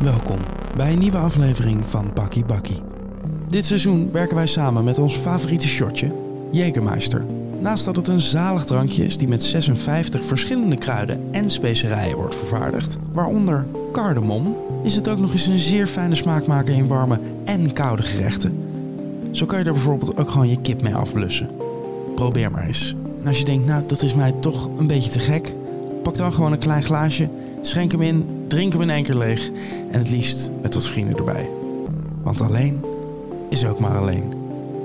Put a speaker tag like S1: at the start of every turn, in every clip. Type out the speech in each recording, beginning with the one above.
S1: Welkom bij een nieuwe aflevering van Bakkie Bakkie. Dit seizoen werken wij samen met ons favoriete shotje, Jägermeister. Naast dat het een zalig drankje is die met 56 verschillende kruiden en specerijen wordt vervaardigd, waaronder cardamom, is het ook nog eens een zeer fijne smaakmaker in warme en koude gerechten. Zo kan je er bijvoorbeeld ook gewoon je kip mee afblussen. Probeer maar eens. En als je denkt, nou dat is mij toch een beetje te gek, pak dan gewoon een klein glaasje, schenk hem in, drink hem in één keer leeg en het liefst met wat vrienden erbij. Want alleen is ook maar alleen.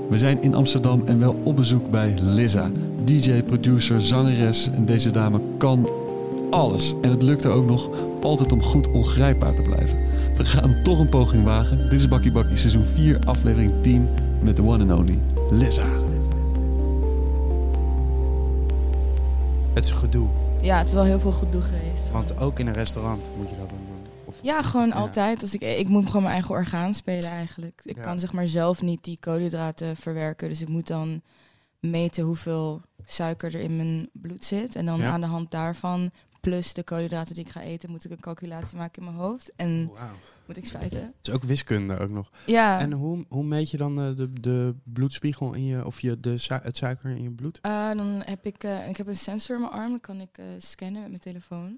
S2: We zijn in Amsterdam en wel op bezoek bij Lizza. DJ, producer, zangeres en deze dame kan alles. En het lukte ook nog altijd om goed ongrijpbaar te blijven. We gaan toch een poging wagen. Dit is Bakkie Bakkie seizoen 4 aflevering 10 met de one and only Lizza.
S1: Het is gedoe,
S3: Ja, het is wel heel veel gedoe geweest.
S1: want ook in een restaurant moet je dat dan doen. Of,
S3: Ja, gewoon
S1: Ja.
S3: altijd. Als ik, ik moet gewoon mijn eigen orgaan spelen eigenlijk. Ik
S1: Ja.
S3: kan zeg maar zelf niet die koolhydraten verwerken. Dus ik moet dan meten hoeveel suiker er in mijn bloed zit. En dan
S1: Ja.
S3: aan de hand daarvan, plus de koolhydraten die ik ga eten, moet ik een calculatie maken in mijn hoofd. En. Moet ik spuiten.
S1: Het is ook wiskunde ook nog.
S3: Ja,
S1: En hoe, hoe meet je dan eh, de, de bloedspiegel in je, of je, de, su- het suiker in je bloed?
S3: eh, dan heb ik, eh, ik heb een sensor in mijn arm. Dan kan ik eh, scannen met mijn telefoon.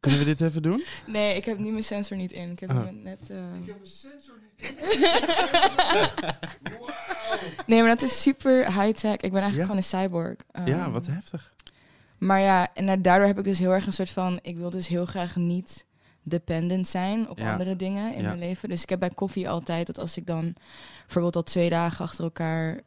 S1: Kunnen we dit even doen?
S3: Nee, ik heb nu mijn sensor niet in. Ik heb
S1: Oh.
S3: hem net... eh, Nee, maar dat is super high-tech. Ik ben eigenlijk
S1: Ja?
S3: gewoon een cyborg.
S1: ja,
S3: Ehm,
S1: wat heftig.
S3: Maar ja, en da- daardoor heb ik dus heel erg een soort van... Ik wil dus heel graag niet dependent zijn op
S1: Ja.
S3: andere dingen in
S1: Ja.
S3: mijn leven. Dus ik heb bij koffie altijd dat als ik dan bijvoorbeeld al twee dagen achter elkaar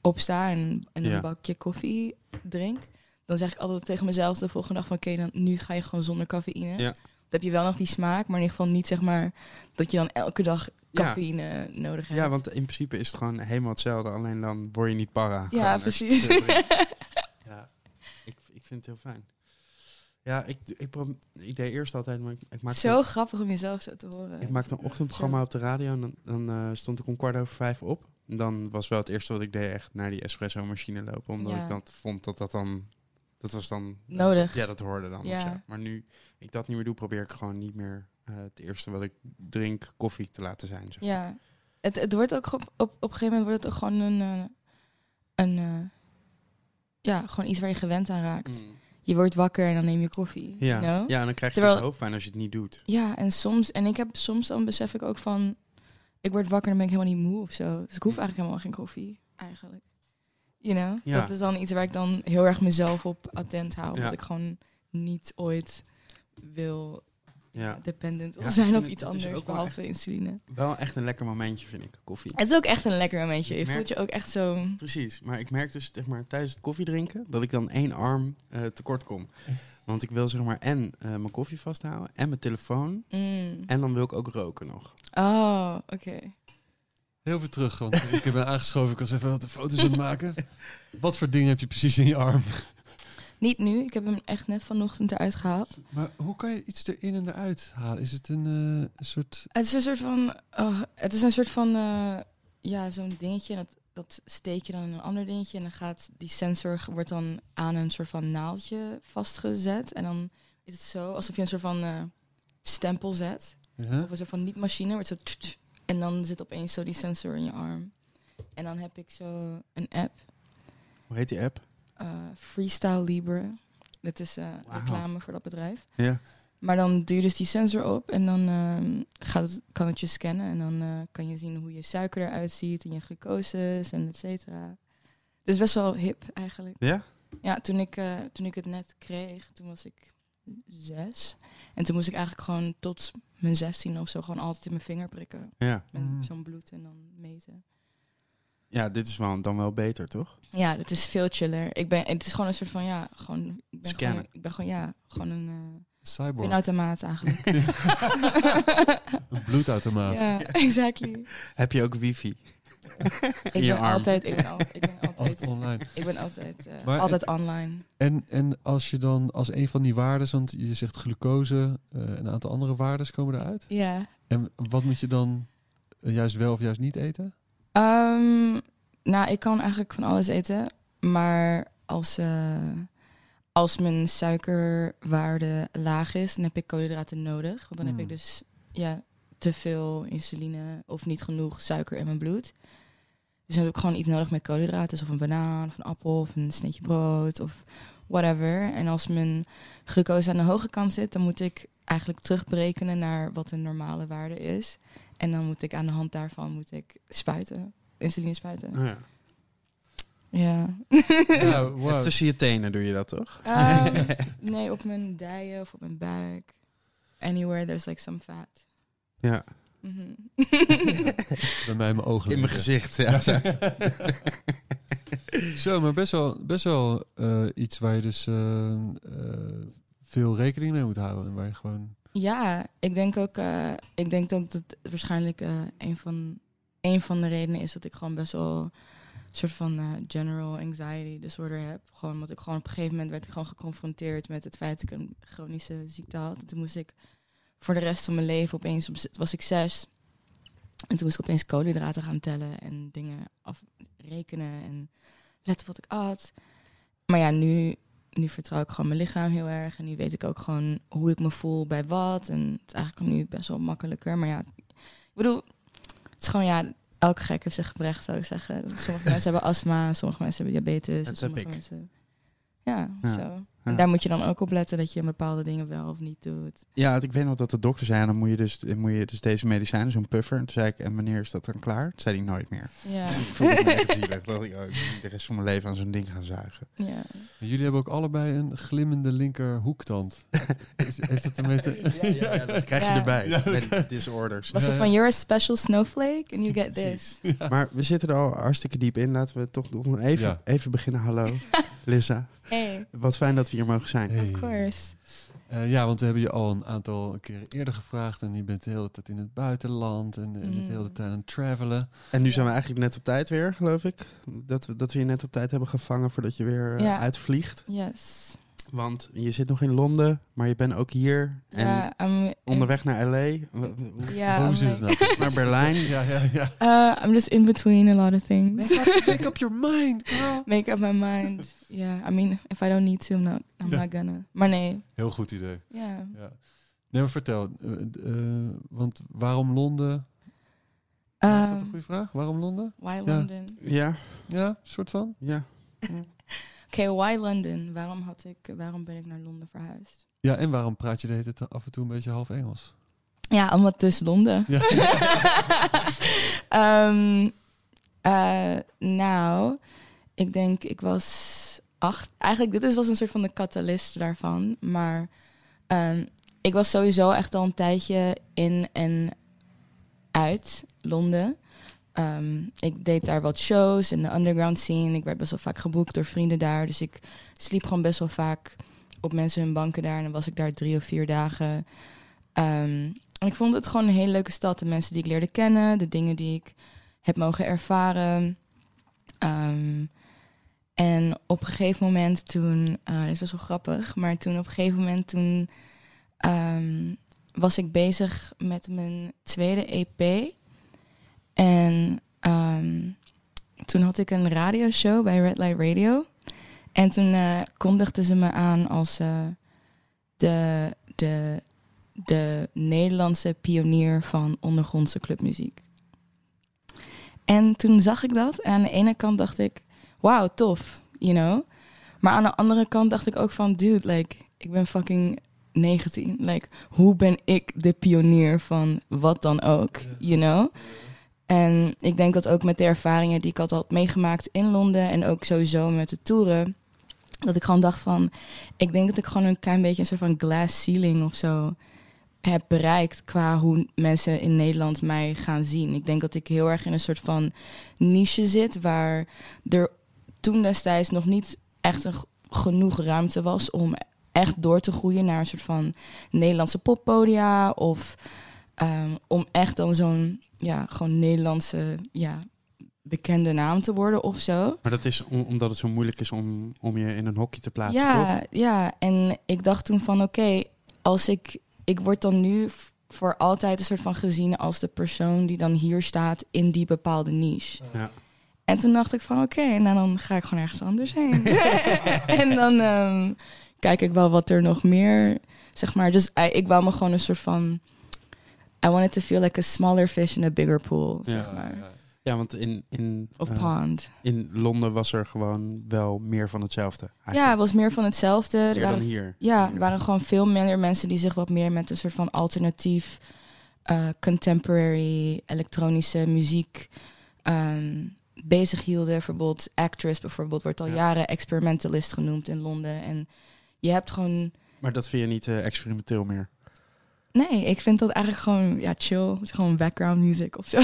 S3: opsta en, en
S1: Ja.
S3: een bakje koffie drink... dan zeg ik altijd tegen mezelf de volgende dag van... oké, dan nu ga je gewoon zonder cafeïne.
S1: Ja.
S3: Dan heb je wel nog die smaak, maar in ieder geval niet zeg maar... dat je dan elke dag
S1: Ja.
S3: cafeïne nodig hebt.
S1: Ja, want in principe is het gewoon helemaal hetzelfde, alleen dan word je niet para.
S3: Ja, precies.
S1: ja, ik, ik vind het heel fijn. Ja, ik, ik, deed eerst altijd, maar ik, ik maakte,
S3: Zo grappig om jezelf zo te horen.
S1: ik maakte een ochtendprogramma op de radio en dan, dan eh, stond ik om kwart over vijf op. En Dan was wel het eerste wat ik deed echt naar die espresso machine lopen, omdat
S3: Ja.
S1: ik dan vond dat dat dan, dat was dan...
S3: Nodig.
S1: Ja, dat hoorde dan.
S3: Ja.
S1: Maar nu ik dat niet meer doe, probeer ik gewoon niet meer eh, het eerste wat ik drink koffie te laten zijn. Zeg.
S3: Ja, het, het wordt ook op, op, op een gegeven moment wordt het ook gewoon een, eh, een eh, ja, gewoon iets waar je gewend aan raakt.
S1: Mm.
S3: Je wordt wakker en dan neem je koffie.
S1: Ja.
S3: you know?
S1: ja, en dan krijg je
S3: Terwijl-
S1: hoofdpijn als je het niet doet.
S3: ja, en soms, en ik heb soms dan besef ik ook van, ik word wakker en dan ben ik helemaal niet moe of zo. Dus ik hoef eigenlijk helemaal geen koffie, eigenlijk. You know?
S1: Ja.
S3: Dat is dan iets waar ik dan heel erg mezelf op attent hou.
S1: Ja.
S3: Omdat ik gewoon niet ooit wil
S1: Ja.
S3: dependent wil
S1: Ja,
S3: zijn op iets anders, behalve insuline.
S1: Wel echt een lekker momentje, vind ik, koffie.
S3: Het is ook echt een lekker momentje. Je
S1: merk-
S3: voelt je ook echt zo...
S1: Precies, maar ik merk dus zeg maar, tijdens het koffiedrinken dat ik dan één arm eh, tekort kom. Want ik wil zeg maar en eh, mijn koffie vasthouden en mijn telefoon.
S3: Mm.
S1: En dan wil ik ook roken nog.
S3: Oh, oké.
S2: Heel veel terug, want ik ben aangeschoven. Ik was even wat foto's aan het maken. Wat voor dingen heb je precies in je arm?
S3: Niet nu. Ik heb hem echt net vanochtend eruit gehaald.
S2: Maar hoe kan je iets erin en eruit halen? Is het een eh, een soort...
S3: Het is een soort van... oh, het is een soort van... eh, ja, zo'n dingetje. En dat, dat steek je dan in een ander dingetje. En dan gaat die sensor... wordt dan aan een soort van naaldje vastgezet. En dan is het zo alsof je een soort van eh, stempel zet.
S2: Ja?
S3: Of een soort van niet-machine. Wordt zo... en dan zit opeens zo die sensor in je arm. En dan heb ik zo een app.
S1: Hoe heet die app?
S3: Eh, Freestyle Libre. Dat is eh, reclame voor dat bedrijf.
S1: Ja.
S3: Maar dan doe je dus die sensor op en dan ehm, gaat het, kan het je scannen. En dan eh, kan je zien hoe je suiker eruit ziet en je glucoses en et cetera. Het is best wel hip eigenlijk.
S1: Ja?
S3: Ja, toen ik, eh, toen ik het net kreeg, toen was ik zes. En toen moest ik eigenlijk gewoon tot mijn zestien of zo gewoon altijd in mijn vinger prikken.
S1: Ja.
S3: Met
S2: Mm.
S3: zo'n bloed en dan meten.
S1: Ja, dit is wel, dan wel beter, toch?
S3: Ja, dat is veel chiller. Ik ben, het is gewoon een soort van, ja, gewoon... Ik ben
S1: Scannen.
S3: Gewoon, ik ben gewoon, ja, gewoon een... eh,
S2: Cyborg.
S3: Pinautomaat eigenlijk.
S2: Een bloedautomaat.
S3: ja, exactly.
S1: Heb je ook wifi?
S3: Ik
S1: In je
S3: ben
S1: arm.
S3: altijd, ik ben, al, ik ben
S2: Altijd
S3: altijd,
S2: online.
S3: ik ben altijd, eh,
S2: Maar
S3: altijd online.
S2: En, en als je dan als een van die waarden, want je zegt glucose, eh, een aantal andere waarden komen eruit.
S3: Ja.
S2: En wat moet je dan juist wel of juist niet eten?
S3: Ehm, nou, ik kan eigenlijk van alles eten, maar als, eh, als mijn suikerwaarde laag is, dan heb ik koolhydraten nodig. Want dan heb ik dus ja, te veel insuline of niet genoeg suiker in mijn bloed. Dus dan heb ik gewoon iets nodig met koolhydraten. Dus of een banaan, of een appel, of een sneetje brood, of whatever. En als mijn glucose aan de hoge kant zit, dan moet ik eigenlijk terugberekenen naar wat een normale waarde is. En dan moet ik aan de hand daarvan moet ik spuiten, insuline spuiten.
S1: Oh ja.
S3: Ja.
S2: Ja, wow.
S1: Tussen je tenen doe je dat toch?
S3: Ehm, nee, op mijn dijen of op mijn buik. Anywhere there's like some fat.
S1: Ja.
S3: Mhm.
S2: Bij mij in mijn ogen.
S1: In mijn gezicht. Ja. zo.
S2: Zo, maar best wel, best wel eh, iets waar je dus eh, eh, veel rekening mee moet houden. En waar je gewoon...
S3: Ja, ik denk ook, eh, ik denk dat het waarschijnlijk eh, een, van, een van de redenen is dat ik gewoon best wel een soort van eh, general anxiety disorder heb. Gewoon omdat ik gewoon op een gegeven moment werd ik gewoon geconfronteerd met het feit dat ik een chronische ziekte had. En toen moest ik voor de rest van mijn leven opeens, op, was ik zes. En toen moest ik opeens koolhydraten gaan tellen en dingen afrekenen en letten wat ik at. Maar ja, nu, nu vertrouw ik gewoon mijn lichaam heel erg. En nu weet ik ook gewoon hoe ik me voel bij wat. En het is eigenlijk nu best wel makkelijker. Maar ja, ik bedoel, het is gewoon ja, elke gek heeft zijn gebrek, zou ik zeggen. Sommige mensen hebben astma, sommige mensen hebben diabetes.
S1: Dat
S3: en
S1: heb
S3: sommige
S1: ik.
S3: Mensen, ja,
S1: Ja.
S3: zo. En daar moet je dan ook op letten dat je bepaalde dingen wel of niet doet.
S1: Ja, ik weet nog dat de dokter zei, dan moet je dus, moet je dus deze medicijnen, zo'n puffer. En toen zei ik, en wanneer is dat dan klaar? Toen zei hij nooit meer.
S3: Ja,
S1: Ik voelde me echt zielig. Dat ik, oh, ik moet de rest van mijn leven aan zo'n ding gaan zuigen.
S3: ja.
S2: Jullie hebben ook allebei een glimmende linker hoektand. Is- Heeft dat ermee te...
S1: Ja, ja, ja, dat krijg je
S3: Ja.
S1: erbij.
S2: Ja.
S1: Met disorders.
S3: Was het van, you're a special snowflake and you get this.
S1: Maar we zitten er al hartstikke diep in. Laten we toch nog even,
S2: Ja.
S1: even beginnen. Hallo, Lissa.
S3: Hey,
S1: Wat fijn dat we hier mogen zijn.
S2: Hey.
S3: of course.
S2: Eh, ja, want we hebben je al een aantal keren eerder gevraagd. En je bent de hele tijd in het buitenland. En eh, de hele
S3: Mm.
S2: tijd aan het travelen.
S1: En nu zijn we eigenlijk net op tijd weer, geloof ik. Dat we, dat we je net op tijd hebben gevangen voordat je weer eh,
S3: Ja.
S1: uitvliegt.
S3: Yes.
S1: Want je zit nog in Londen, maar je bent ook hier. En
S3: Ja, I'm,
S1: onderweg naar L.A.
S3: Ja,
S2: Hoe zit het nou?
S1: Naar Berlijn.
S2: Ja, ja, ja.
S3: Uh, I'm just in between a lot of things.
S2: Make up, make up your mind, girl.
S3: Make up my mind. Yeah, I mean, if I don't need to, I'm not, I'm
S2: Ja.
S3: not gonna. Maar nee,
S2: Heel goed idee.
S3: ja.
S2: Ja. Nee, maar vertel. eh, eh, want waarom Londen? is dat een
S3: Um,
S2: goede vraag? Waarom Londen?
S3: why
S2: Ja.
S3: London?
S1: Ja,
S2: Ja, soort van.
S1: ja.
S3: Why London? Waarom, had ik, waarom ben ik naar Londen verhuisd?
S2: Ja, en waarom praat je de hele tijd af en toe een beetje half Engels?
S3: Ja, omdat het is Londen.
S2: Ja.
S3: Ehm, eh, nou, ik denk, ik was acht. Eigenlijk, dit is, was een soort van de catalyst daarvan. Maar ehm, ik was sowieso echt al een tijdje in en uit Londen. Ehm, ik deed daar wat shows in de underground scene. Ik werd best wel vaak geboekt door vrienden daar. Dus ik sliep gewoon best wel vaak op mensen hun banken daar. En dan was ik daar drie of vier dagen. Ehm, en ik vond het gewoon een hele leuke stad. De mensen die ik leerde kennen, de dingen die ik heb mogen ervaren. Ehm, en op een gegeven moment toen, eh dit was wel grappig, maar toen op een gegeven moment toen was ik bezig met mijn tweede EP. En ehm, toen had ik een radioshow bij Red Light Radio. En toen eh kondigden ze me aan als eh, de, de, de Nederlandse pionier van ondergrondse clubmuziek. En toen zag ik dat. En aan de ene kant dacht ik, wauw, tof, you know. Maar aan de andere kant dacht ik ook van, dude, like, ik ben fucking 19. Like, hoe ben ik de pionier van wat dan ook, you know? En ik denk dat ook met de ervaringen die ik had, meegemaakt in Londen en ook sowieso met de toeren, dat ik gewoon dacht van, ik denk dat ik gewoon een klein beetje een soort van glass ceiling of zo heb bereikt qua hoe mensen in Nederland mij gaan zien. Ik denk dat ik heel erg in een soort van niche zit waar er toen destijds nog niet echt een, genoeg ruimte was om echt door te groeien naar een soort van Nederlandse poppodia of ehm, om echt dan zo'n ja, gewoon Nederlandse ja, bekende naam te worden of zo.
S1: Maar dat is om- omdat het zo moeilijk is om, om je in een hokje te plaatsen, toch?
S3: Ja, ja, en ik dacht toen van oké, als ik, ik word dan nu voor altijd een soort van gezien als de persoon die dan hier staat in die bepaalde niche.
S1: Ja.
S3: En toen dacht ik van oké, nou dan ga ik gewoon ergens anders heen. en dan ehm, kijk ik wel wat er nog meer, zeg maar. Dus I- ik wou me gewoon een soort van... I wanted to feel like a smaller fish in a bigger pool, zeg
S1: Ja,
S3: maar.
S1: Ja, want in, in,
S3: Of
S1: eh,
S3: pond.
S1: in Londen was er gewoon wel meer van hetzelfde.
S3: Ja, het was meer van hetzelfde. Er
S1: meer
S3: waren
S1: dan hier.
S3: Ja, er waren gewoon veel minder mensen die zich wat meer met een soort van alternatief, eh, contemporary, elektronische muziek ehm, bezig hielden. Bijvoorbeeld Actress bijvoorbeeld wordt al
S1: Ja.
S3: jaren experimentalist genoemd in Londen. En je hebt gewoon...
S1: Maar dat vind je niet eh, experimenteel meer?
S3: Nee, ik vind dat eigenlijk gewoon ja, chill. Het is gewoon background music of zo.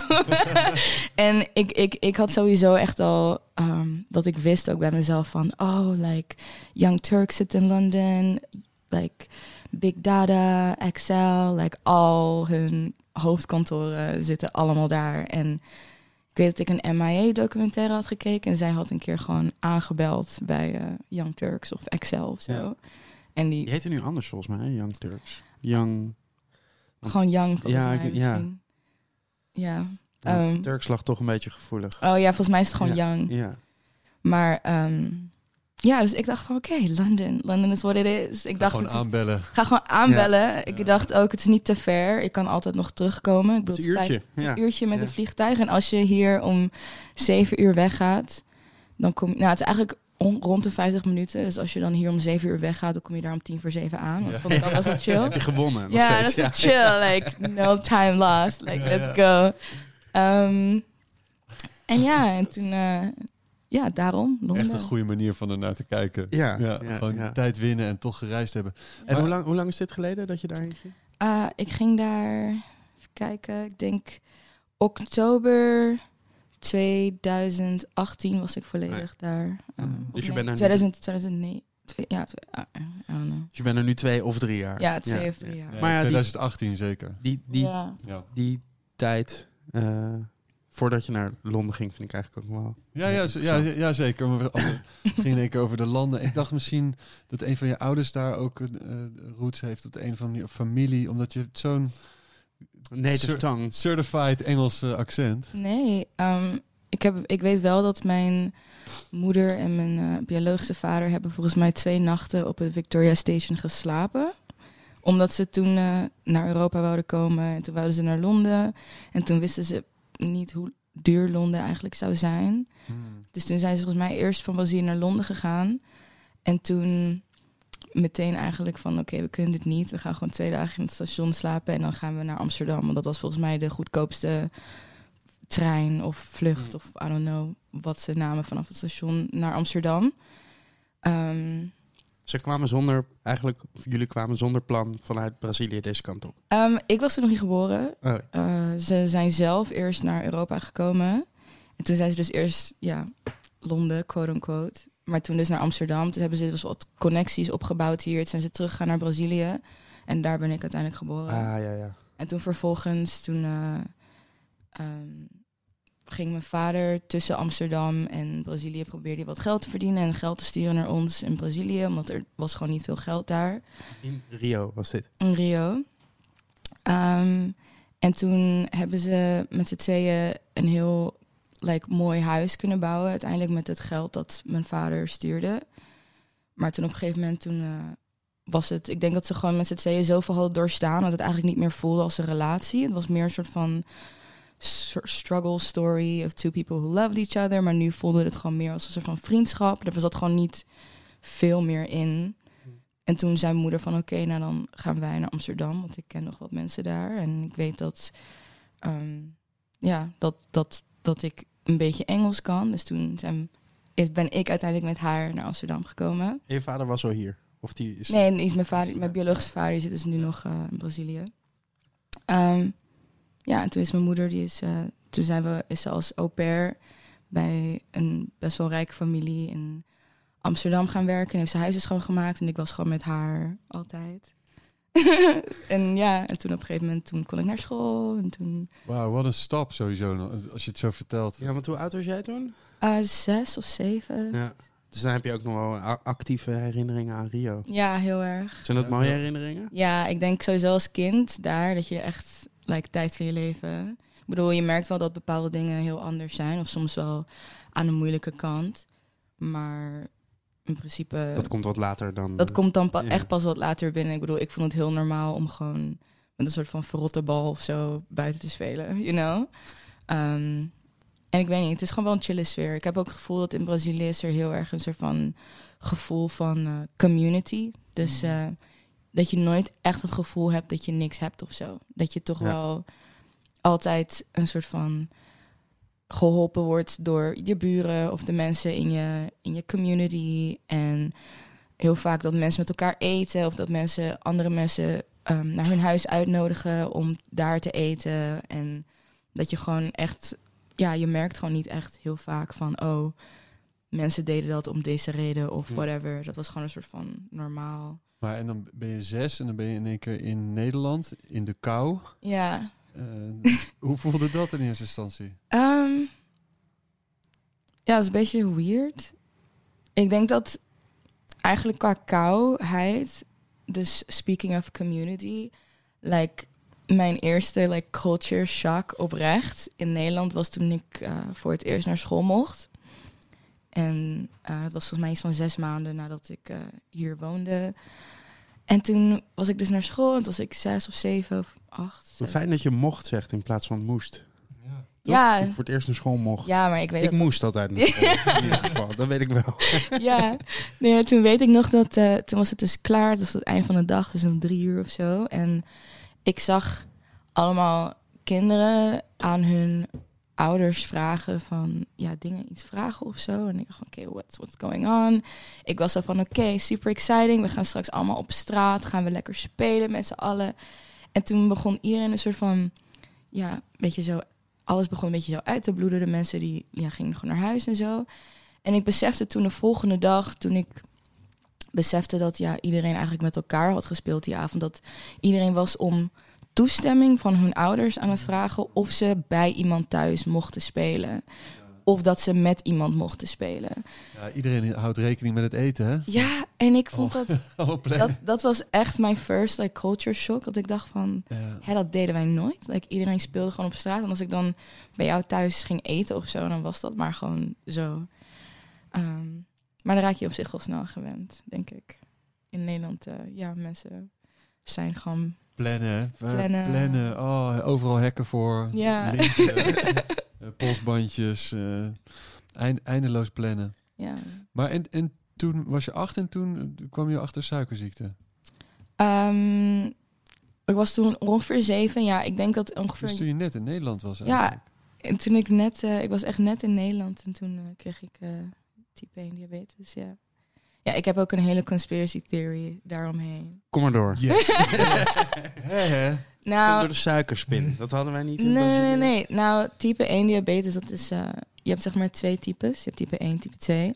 S3: en ik, ik, ik had sowieso echt al ehm, dat ik wist ook bij mezelf van... Oh, like Young Turk zit in London. Like Big Data, Excel. Like al hun hoofdkantoren zitten allemaal daar. En ik weet dat ik een MIA-documentaire had gekeken. En zij had een keer gewoon aangebeld bij eh, Young Turks of Excel of zo.
S1: Ja.
S3: En
S1: Die
S3: die,
S1: heette nu anders volgens mij? Young Turks. Young...
S3: gewoon Young volgens
S1: Ja,
S3: mij
S1: ik- ja.
S3: Ja.
S1: Ja,
S3: Ehm,
S1: Turks lag toch een beetje gevoelig.
S3: Oh ja, volgens mij is het gewoon
S1: Ja,
S3: Young.
S1: Ja.
S3: Maar ehm, ja, dus ik dacht van oké, London. London is what it is. Ik dacht,
S2: Gewoon
S3: is-
S2: aanbellen.
S3: ga gewoon aanbellen.
S2: Ja.
S3: Ik dacht ook, het is niet te ver. Ik kan altijd nog terugkomen. Ik
S1: Het
S3: bedoel,
S1: is een
S3: het
S1: uurtje.
S3: vijf-
S1: Ja.
S3: een uurtje met
S1: Ja.
S3: een vliegtuig. En als je hier om zeven uur weggaat, dan kom je... Nou, het is eigenlijk on- rond de 50 minuten. Dus als je dan hier om zeven uur weggaat, dan kom je daar om tien voor zeven aan. Dat
S2: Ja.
S3: vond ik al best wel chill.
S1: Heb je gewonnen?
S3: Ja, dat is chill. Like, no time lost. Like, let's go. Ehm, en ja, en toen... eh, ja, daarom. Londen.
S2: Echt een goede manier van ernaar te kijken.
S1: Ja, ja,
S2: gewoon
S1: ja.
S2: tijd winnen en toch gereisd hebben.
S1: En
S2: Maar-
S1: hoe lang, hoe lang is dit geleden dat je daarheen ging?
S3: Eh, ik ging daar... Even kijken. Ik denk oktober 2018 was ik volledig daar. Eh, of
S1: Dus je
S3: nee,
S1: bent er nu-
S3: 2000, 2009. Twee, ja, twee, ah, I don't know.
S1: Dus je bent er nu twee of drie jaar.
S3: Ja, twee of drie jaar.
S2: Ja,
S1: Maar ja, die-
S2: 2018 zeker.
S1: Die, die,
S3: ja.
S1: Die tijd eh, voordat je naar Londen ging, vind ik eigenlijk ook wel...
S2: Ja, ja, ja, ja, zeker. Maar we- oh, het ging in één keer over de landen. Ik dacht misschien dat een van je ouders daar ook eh, roots heeft op de een of andere manier, of familie, omdat je zo'n
S1: Native tongue.
S2: certified Engels eh, accent.
S3: Nee, ehm, ik, heb, ik weet wel dat mijn moeder en mijn eh, biologische vader hebben volgens mij twee nachten op het Victoria Station geslapen. Omdat ze toen eh, naar Europa wouden komen en toen wouden ze naar Londen. En toen wisten ze niet hoe duur Londen eigenlijk zou zijn. Dus toen zijn ze volgens mij eerst van Brazilië naar Londen gegaan. En toen meteen eigenlijk van oké, we kunnen dit niet. We gaan gewoon twee dagen in het station slapen en dan gaan we naar Amsterdam. Want dat was volgens mij de goedkoopste trein of vlucht of I don't know wat ze namen vanaf het station naar Amsterdam. Ehm,
S1: Ze kwamen zonder, eigenlijk, jullie kwamen zonder plan vanuit Brazilië deze kant op.
S3: ehm, ik was toen nog niet geboren.
S1: Oh,
S3: Eh, ze zijn zelf eerst naar Europa gekomen. En toen zijn ze dus eerst, ja, Londen, quote-unquote. Maar toen dus naar Amsterdam. Toen hebben ze dus wat connecties opgebouwd hier. Toen zijn ze teruggegaan naar Brazilië. En daar ben ik uiteindelijk geboren.
S1: ah, ja, ja.
S3: En toen vervolgens, toen eh, ehm, ging mijn vader tussen Amsterdam en Brazilië... probeerde hij wat geld te verdienen en geld te sturen naar ons in Brazilië. Omdat er was gewoon niet veel geld daar
S1: In Rio was dit.
S3: in Rio. Ehm, en toen hebben ze met z'n tweeën een heel like, mooi huis kunnen bouwen. Uiteindelijk met het geld dat mijn vader stuurde. Maar toen op een gegeven moment toen, eh, was het... Ik denk dat ze gewoon met z'n tweeën zoveel hadden doorstaan... dat het eigenlijk niet meer voelde als een relatie. Het was meer een soort van struggle story of two people who loved each other. Maar nu voelde het gewoon meer als een soort van vriendschap. Er zat gewoon niet veel meer in. En toen zei mijn moeder van oké, nou dan gaan wij naar Amsterdam, want ik ken nog wat mensen daar. En ik weet dat, ehm, ja, dat, dat, dat ik een beetje Engels kan. Dus toen zijn, ben ik uiteindelijk met haar naar Amsterdam gekomen.
S1: En je vader was al hier? Of die is...
S3: Nee, is mijn, vader, mijn biologische vader zit dus nu nog eh, in Brazilië. Ehm, ja, en toen is mijn moeder, die is, eh, toen zijn we, is ze als au pair bij een best wel rijke familie in Amsterdam gaan werken. En heeft ze huizen schoongemaakt en ik was gewoon met haar altijd. en ja, en toen op een gegeven moment toen kon ik naar school. En toen
S2: Wauw, wat een stap sowieso, als je het zo vertelt.
S1: Ja, want hoe oud was jij toen?
S3: eh, zes of zeven. Ja,
S1: Ja. Dus dan heb je ook nog wel actieve herinneringen aan Rio.
S3: heel erg.
S1: Zijn dat
S2: Ja,
S1: mooie
S2: ja.
S1: herinneringen?
S3: Ja, ik denk sowieso als kind daar dat je echt like, tijd van je leven. Ik bedoel, je merkt wel dat bepaalde dingen heel anders zijn. Of soms wel aan de moeilijke kant. Maar in principe...
S1: Dat komt wat later dan...
S3: Dat komt dan pa-
S1: ja.
S3: echt pas wat later binnen. Ik bedoel, ik vond het heel normaal om gewoon met een soort van verrotte bal of zo buiten te spelen, you know? Ehm, en ik weet niet, het is gewoon wel een chille sfeer. Ik heb ook het gevoel dat in Brazilië is er heel erg een soort van gevoel van eh, community. Dus
S1: Mm.
S3: eh, dat je nooit echt het gevoel hebt dat je niks hebt of zo. Dat je toch
S1: Ja.
S3: wel altijd een soort van geholpen wordt door je buren of de mensen in je, in je community. En heel vaak dat mensen met elkaar eten of dat mensen andere mensen ehm, naar hun huis uitnodigen om daar te eten. En dat je gewoon echt, ja, je merkt gewoon niet echt heel vaak van, oh, mensen deden dat om deze reden of
S1: Ja.
S3: whatever. Dat was gewoon een soort van normaal.
S2: Maar en dan ben je zes en dan ben je in één keer in Nederland, in de kou.
S3: Ja.
S2: Eh, hoe voelde dat in eerste instantie?
S3: Ehm, ja, dat is een beetje weird. Ik denk dat eigenlijk qua kouheid, dus speaking of community, like mijn eerste like culture shock oprecht in Nederland was toen ik eh, voor het eerst naar school mocht. En eh, dat was volgens mij iets van zes maanden nadat ik hier woonde. En toen was ik dus naar school en toen was ik zes of zeven of acht. Zes.
S1: fijn dat je mocht zegt in plaats van moest.
S2: Ja.
S1: Toch?
S3: Ja.
S1: Toen ik voor het eerst naar school mocht.
S3: Ja, maar ik weet
S1: ik
S3: dat
S1: moest altijd naar school, in ieder geval. Dat weet ik wel.
S3: ja, nee, toen weet ik nog dat, eh, toen was het dus klaar, het was het eind van de dag, dus om drie uur of zo. En ik zag allemaal kinderen aan hun ouders vragen van, ja, dingen, iets vragen of zo. En ik dacht, oké, what's, what's going on? Ik was zo van, oké, super exciting, we gaan straks allemaal op straat, gaan we lekker spelen met z'n allen. En toen begon iedereen een soort van, ja, een beetje zo, alles begon een beetje zo uit te bloeden. De mensen die ja, gingen gewoon naar huis en zo. En ik besefte toen de volgende dag, toen ik besefte dat ja, iedereen eigenlijk met elkaar had gespeeld die avond, dat iedereen was om toestemming van hun ouders aan het vragen of ze bij iemand thuis mochten spelen. Of dat ze met iemand mochten spelen.
S2: Ja, iedereen houdt rekening met het eten, hè?
S3: Ja, en ik vond
S2: Oh.
S3: dat, dat... Dat was echt mijn first like, culture shock. Dat ik dacht van,
S2: Ja.
S3: hè, dat deden wij nooit. Like, iedereen speelde gewoon op straat. En als ik dan bij jou thuis ging eten of zo, dan was dat maar gewoon zo. Ehm, maar dan raak je op zich wel snel gewend, denk ik. In Nederland, eh, ja, mensen zijn gewoon...
S2: Plannen,
S3: Plannen.
S2: plannen. Oh, overal hekken voor.
S3: Ja.
S2: linken, eh, polsbandjes. eh, eind- eindeloos plannen.
S3: Ja.
S2: Maar en, en toen was je acht en toen kwam je achter suikerziekte.
S3: Ehm, ik was toen ongeveer zeven. Ja, ik denk dat ongeveer...
S2: Dus toen je net in Nederland was
S3: Ja.
S2: eigenlijk.
S3: En toen ik net... eh, ik was echt net in Nederland en toen kreeg ik type 1 diabetes, ja. Ja, ik heb ook een hele conspiracy theory daaromheen.
S1: Kom maar door.
S2: Yes.
S1: Kom
S3: Nou,
S1: door de suikerspin. Dat hadden wij niet in
S3: Nee, nee,
S1: Brazilië.
S3: nee. Nou, type 1 diabetes, dat is... eh, je hebt zeg maar twee types. Je hebt type 1, type 2.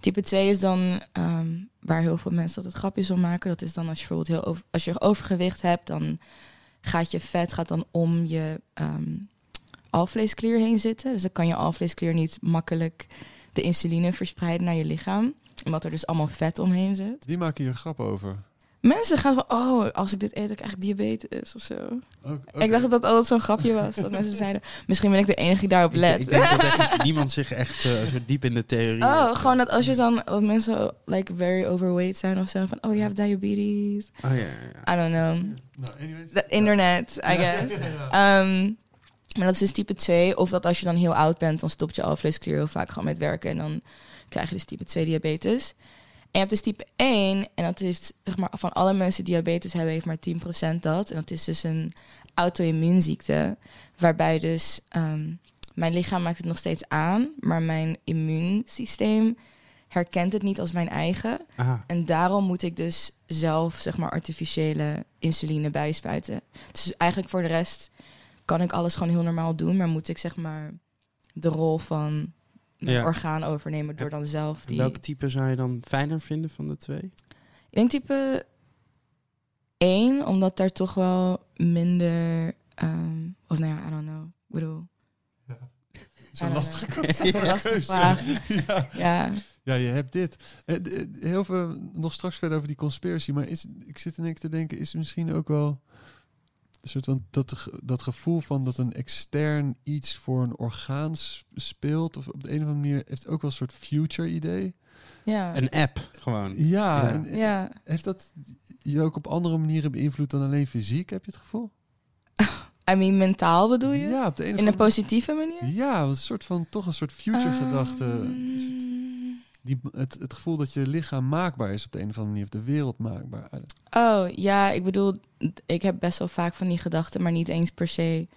S3: Type 2 is dan ehm, waar heel veel mensen dat het grapjes om maken. Dat is dan als je bijvoorbeeld heel over, als je overgewicht hebt, dan gaat je vet gaat dan om je ehm alvleesklier heen zitten. Dus dan kan je alvleesklier niet makkelijk de insuline verspreiden naar je lichaam. Omdat er dus allemaal vet omheen zit.
S2: Die maken hier grap over.
S3: Mensen gaan van, oh, als ik dit eet, heb ik eigenlijk diabetes of zo. Ik dacht dat dat altijd zo'n grapje was. Dat mensen zeiden, misschien ben ik de enige die daarop let.
S1: ik denk dat echt niemand zich echt eh, zo diep in de theorie...
S3: Oh,
S1: heeft.
S3: gewoon dat als je dan, dat mensen like very overweight zijn of zo. Van, oh, you have diabetes.
S1: Oh, ja, ja, ja.
S3: I don't know.
S2: Nou, anyways.
S3: The internet, I guess. Ehm, maar dat is dus type 2. Of dat als je dan heel oud bent, dan stopt je alvleesklier heel vaak gewoon met werken. En dan krijg je dus type 2 diabetes. En je hebt dus type 1. En dat is, zeg maar, van alle mensen die diabetes hebben, heeft maar 10% dat. En dat is dus een auto-immuunziekte. Waarbij dus ehm, mijn lichaam maakt het nog steeds aan. Maar mijn immuunsysteem herkent het niet als mijn eigen. En daarom moet ik dus zelf, zeg maar, artificiële insuline bijspuiten. Dus eigenlijk voor de rest kan ik alles gewoon heel normaal doen, maar moet ik zeg maar de rol van
S1: Ja.
S3: orgaan overnemen door dan zelf die.
S1: Welke type zou je dan fijner vinden van de twee?
S3: Ik denk type 1, omdat daar toch wel minder. ehm, of nou ja, I don't know. Ik bedoel.
S2: Zo'n lastige keuze.
S3: Lastige vraag.
S2: ja.
S3: Ja.
S2: ja, je hebt dit. Eh, eh, Heel veel nog straks verder over die conspiracy. Maar is, ik zit in één keer te denken, is het misschien ook wel soort van dat, dat gevoel van dat een extern iets voor een orgaan speelt. Of op de een of andere manier heeft ook wel een soort future idee.
S3: Ja.
S1: Een app, gewoon.
S2: Ja,
S1: Ja.
S2: en
S3: ja.
S2: heeft dat je ook op andere manieren beïnvloed dan alleen fysiek, heb je het gevoel?
S3: I mean, mentaal bedoel je?
S2: Ja, op de een of
S3: In een
S2: andere
S3: positieve manier?
S2: Ja, een soort van toch een soort future gedachte.
S3: Ehm,
S2: Die, het, gevoel dat je lichaam maakbaar is op de een of andere manier, of de wereld maakbaar.
S3: Oh, ja, ik bedoel, ik heb best wel vaak van die gedachten, maar niet eens per se.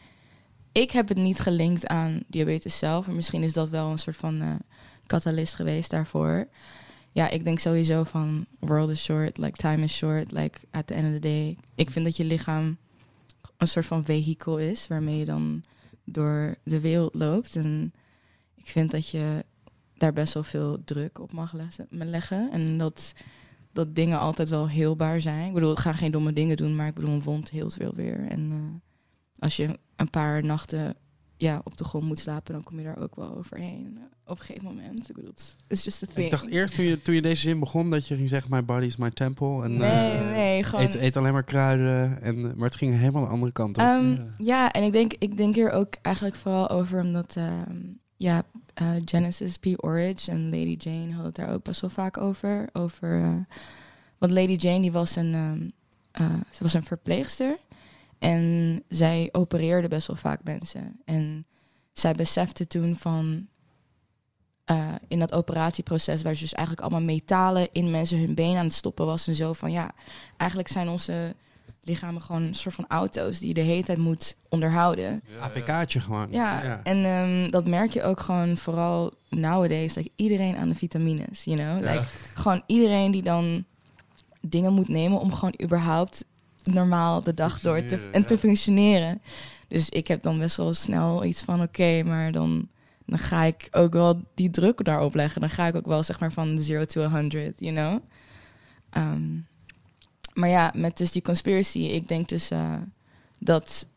S3: Ik heb het niet gelinkt aan diabetes zelf, misschien is dat wel een soort van catalyst geweest daarvoor. Ja, ik denk sowieso van world is short, like time is short, like at the end of the day. Ik vind dat je lichaam een soort van vehikel is waarmee je dan door de wereld loopt. En ik vind dat je daar best wel veel druk op mag leggen. En dat dat dingen altijd wel heelbaar zijn. Ik bedoel, ik ga geen domme dingen doen, maar ik bedoel, een wond heelt veel weer. En eh, als je een paar nachten ja, op de grond moet slapen, dan kom je daar ook wel overheen. eh, op een gegeven moment. Ik bedoel, is just a thing.
S1: Ik dacht eerst toen je, toen je deze zin begon dat je ging zeggen: My body is my temple. En,
S3: Nee,
S1: eh,
S3: nee, gewoon...
S1: Eet, eet alleen maar kruiden. En, maar het ging helemaal de andere kant op.
S3: Ehm,
S2: Ja.
S3: ja, en ik denk, ik denk hier ook eigenlijk vooral over omdat ehm, ja, eh, Genesis P. Orridge en Lady Jane hadden het daar ook best wel vaak over. over eh, want Lady Jane die was een, ehm, eh, ze was een verpleegster en zij opereerde best wel vaak mensen. En zij besefte toen van in dat operatieproces waar ze dus eigenlijk allemaal metalen in mensen hun been aan het stoppen was en zo van ja, eigenlijk zijn onze lichamen gewoon een soort van auto's die je de hele tijd moet onderhouden.
S1: APK'tje gewoon.
S3: Ja, en ehm, dat merk je ook gewoon vooral nowadays. Like, iedereen aan de vitamines, you know?
S2: Ja.
S3: Like, gewoon iedereen die dan dingen moet nemen om gewoon überhaupt normaal de dag door te, en te
S2: ja.
S3: functioneren. Dus ik heb dan best wel snel iets van, oké, maar dan, dan ga ik ook wel die druk daarop leggen. Dan ga ik ook wel zeg maar van 0 to 100, you know? Ehm, maar ja, met dus die conspiracy, ik denk dus eh, dat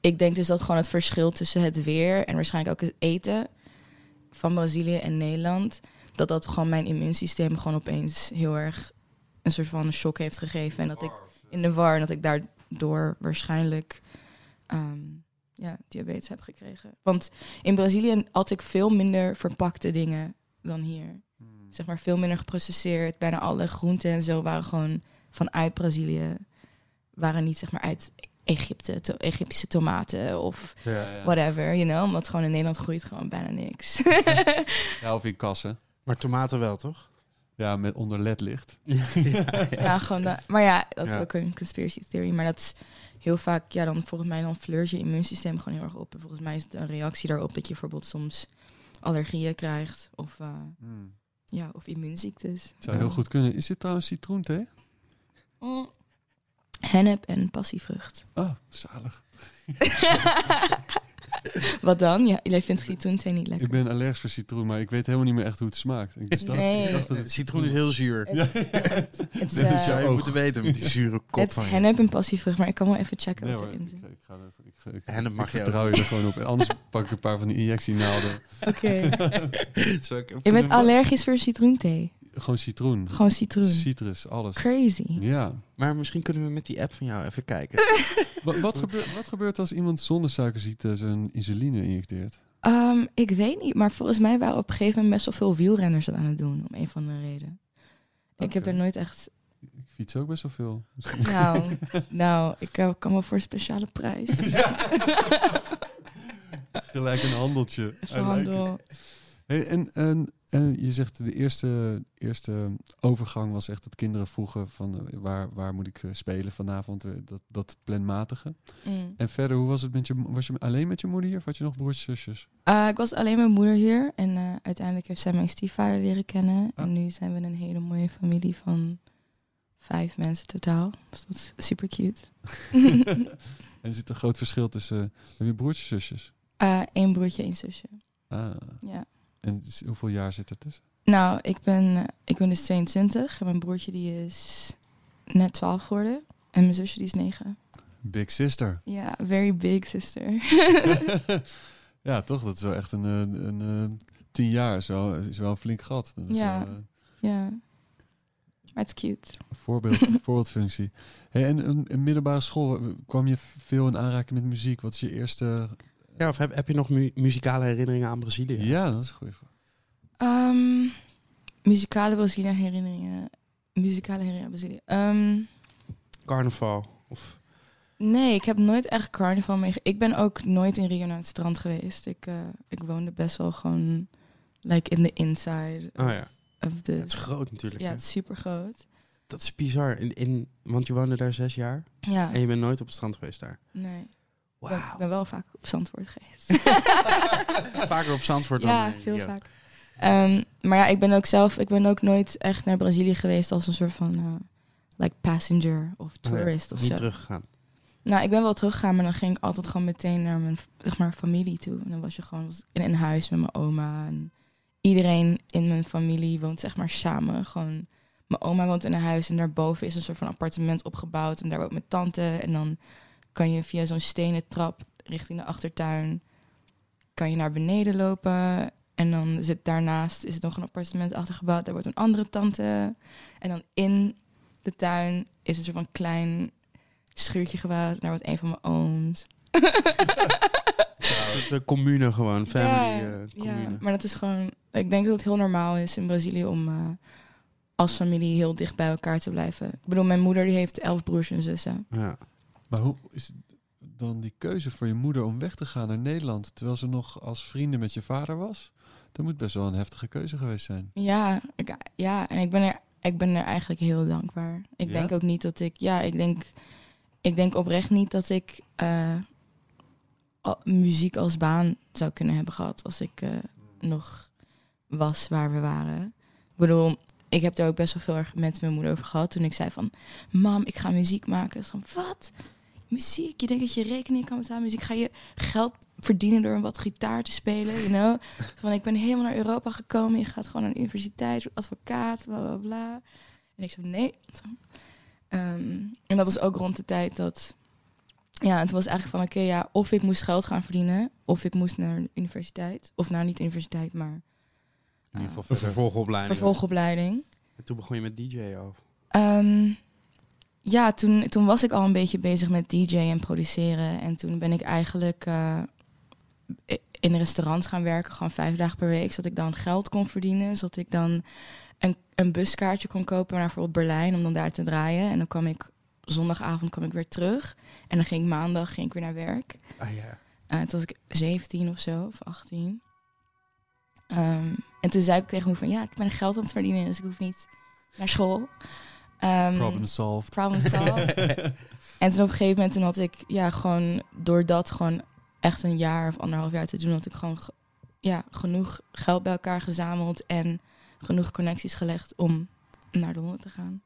S3: ik denk dus dat gewoon het verschil tussen het weer en waarschijnlijk ook het eten van Brazilië en Nederland, dat dat gewoon mijn immuunsysteem gewoon opeens heel erg een soort van shock heeft gegeven. En dat ik in de war en dat ik daardoor waarschijnlijk ehm, ja, diabetes heb gekregen. Want in Brazilië at ik veel minder verpakte dingen dan hier. Zeg maar veel minder geprocesseerd. Bijna alle groenten en zo waren gewoon vanuit Brazilië. Waren niet zeg maar uit Egypte, to- Egyptische tomaten of whatever, you know. Omdat gewoon in Nederland groeit gewoon bijna niks.
S2: Ja, of in kassen.
S1: Maar tomaten wel, toch?
S2: Ja, met onder ledlicht.
S3: ja, gewoon da- maar ja, dat is
S1: Ja.
S3: ook een conspiracy theory. Maar dat is heel vaak, ja, dan volgens mij dan flirt je immuunsysteem gewoon heel erg op. En volgens mij is het een reactie daarop dat je bijvoorbeeld soms allergieën krijgt of, eh,
S2: Hmm.
S3: ja, of immuunziektes.
S2: Het zou heel goed kunnen. Is dit trouwens citroenthee?
S3: Mm. Hennep en passievrucht.
S2: Oh, zalig.
S3: Wat dan? Ja, jij vindt citroenthee niet lekker.
S2: Ik ben allergisch voor citroen, maar ik weet helemaal niet meer echt hoe het smaakt. Ik, dus dacht,
S3: Nee.
S2: ik dacht dat het
S1: Citroen is heel zuur.
S3: Het, het, het is, eh,
S1: zou je moeten weten met die zure kop
S3: het is hennep en passievrucht, maar ik kan wel even checken
S2: Nee
S3: wat erin zit.
S2: ik ga ik, ga- ik,
S1: En dat mag
S2: ik
S1: je
S2: vertrouw je er gewoon op. En anders pak ik een paar van die injectienaalden.
S3: Oké. Je bent allergisch voor citroenthee.
S2: Gewoon citroen.
S3: Gewoon citroen.
S2: Citrus, alles.
S3: Crazy.
S2: Ja.
S1: Maar misschien kunnen we met die app van jou even kijken.
S2: Wat, wat, gebeurt, wat gebeurt als iemand zonder suikerziekte zijn insuline injecteert?
S3: Ehm, ik weet niet, maar volgens mij waren op een gegeven moment best wel veel wielrenners dat aan het doen, om een van de reden. Ik heb er nooit echt...
S2: Ik fiets ook best wel veel.
S3: Nou, nou ik eh, kan wel voor een speciale prijs.
S2: Gelijk een handeltje. Like. Hey, en, en, en je zegt de eerste, eerste overgang was echt dat kinderen vroegen van eh, waar, waar moet ik eh, spelen vanavond, eh, dat, dat planmatige.
S3: Mm.
S2: En verder, hoe was het met je, was je alleen met je moeder hier of had je nog broers en zusjes?
S3: Ik was alleen mijn moeder hier en eh, uiteindelijk heeft zij mijn stiefvader leren kennen.
S2: Ah.
S3: En nu zijn we een hele mooie familie van vijf mensen totaal. Dus dat is super cute.
S2: en er zit een groot verschil tussen, heb je broertjes en zusjes?
S3: Eén broertje, één zusje.
S2: Ah,
S3: Ja.
S2: En hoeveel jaar zit er tussen?
S3: Nou, ik ben, eh, ik ben dus 22 en mijn broertje die is net 12 geworden. En mijn zusje die is 9.
S2: Big sister.
S3: Ja, very big sister.
S2: ja, toch? Dat is wel echt een, eh, een, eh, tien jaar. Is wel, is wel een flink gat. Dat is
S3: Ja.
S2: wel,
S3: ja. maar het is cute.
S2: Voorbeeld, voorbeeldfunctie. Hey, en een, een middelbare school, kwam je veel in aanraking met muziek? Wat is je eerste...
S1: Ja, of heb, heb je nog mu- muzikale herinneringen aan Brazilië?
S2: Ja, dat is een goede vraag.
S3: Ehm, muzikale Brazilië herinneringen. Muzikale herinneringen aan Brazilië. Ehm,
S1: Carnaval? Of,
S3: nee, ik heb nooit echt carnaval mee. Ik ben ook nooit in Rio naar het strand geweest. Ik, eh, ik woonde best wel gewoon like in the inside
S1: oh ja,
S3: of the...
S1: het is groot natuurlijk.
S3: ja,
S1: hè?
S3: het is super groot.
S1: Dat is bizar. In, in, want je woonde daar zes jaar
S3: Ja,
S1: en je bent nooit op het strand geweest daar.
S3: nee. Ik ben- Ik
S1: Wauw.
S3: ben wel vaak op Zandvoort geweest.
S1: Vaker op Zandvoort dan
S3: ja, veel vaak. Ehm, maar ja, ik ben ook zelf, ik ben ook nooit echt naar Brazilië geweest als een soort van eh, like passenger of
S1: Oh ja,
S3: tourist of
S1: Niet
S3: zo.
S1: teruggegaan.
S3: Nou, ik ben wel teruggegaan, maar dan ging ik altijd gewoon meteen naar mijn zeg maar, familie toe. En dan was je gewoon was in een huis met mijn oma. En iedereen in mijn familie woont zeg maar samen. Gewoon, mijn oma woont in een huis en daarboven is een soort van appartement opgebouwd. En daar woont mijn tante. En dan kan je via zo'n stenen trap richting de achtertuin, kan je naar beneden lopen. En dan zit daarnaast is nog een appartement achtergebouwd. Daar wordt een andere tante. En dan in de tuin is een soort van klein schuurtje gebouwd. Daar wordt een van mijn ooms.
S1: Een soort, commune gewoon, family
S3: ja,
S1: eh, commune.
S3: ja, maar dat is gewoon... Ik denk dat het heel normaal is in Brazilië om eh, als familie heel dicht bij elkaar te blijven. Ik bedoel, mijn moeder die heeft elf broers en zussen.
S1: Ja.
S2: Maar hoe is dan die keuze voor je moeder om weg te gaan naar Nederland... terwijl ze nog als vrienden met je vader was? Dat moet best wel een heftige keuze geweest zijn.
S3: Ja, ik, ja en ik ben, er, ik ben er eigenlijk heel dankbaar. Ik
S2: Ja?
S3: denk ook niet dat ik... Ja, ik denk, ik denk oprecht niet dat ik eh, al- muziek als baan zou kunnen hebben gehad... als ik eh, nog was waar we waren. Ik bedoel, ik heb er ook best wel veel erg met mijn moeder over gehad... toen ik zei van, mam, ik ga muziek maken. Ze van, wat? Muziek? Je denkt dat je rekening kan betalen muziek? Ga je geld verdienen door een wat gitaar te spelen, you know? Van, ik ben helemaal naar Europa gekomen. Je gaat gewoon naar de universiteit, advocaat, bla bla bla. En ik zei nee. Ehm, en dat was ook rond de tijd dat... Ja, het was eigenlijk van, oké, ja, of ik moest geld gaan verdienen... of ik moest naar de universiteit. Of nou, niet universiteit, maar
S2: In ieder geval
S1: Een
S2: verder.
S1: vervolgopleiding.
S3: vervolgopleiding.
S1: En toen begon je met DJ of?
S3: Ehm, ja, toen, toen was ik al een beetje bezig met DJ en produceren. En toen ben ik eigenlijk eh, in restaurants gaan werken, gewoon vijf dagen per week. Zodat ik dan geld kon verdienen. Zodat ik dan een, een buskaartje kon kopen naar bijvoorbeeld Berlijn om dan daar te draaien. En dan kwam ik zondagavond kwam ik weer terug. En dan ging ik maandag ging ik weer naar werk.
S1: Ah ja.
S3: Eh, toen was ik 17 of zo, of 18. Ehm, en toen zei ik tegen me van ja, ik ben geld aan het verdienen, dus ik hoef niet naar school. Ehm,
S2: Problem solved.
S3: problem solved. en toen op een gegeven moment toen had ik ja, gewoon door dat gewoon echt een jaar of anderhalf jaar te doen, had ik gewoon ge- ja, genoeg geld bij elkaar gezameld en genoeg connecties gelegd om naar Londen te gaan.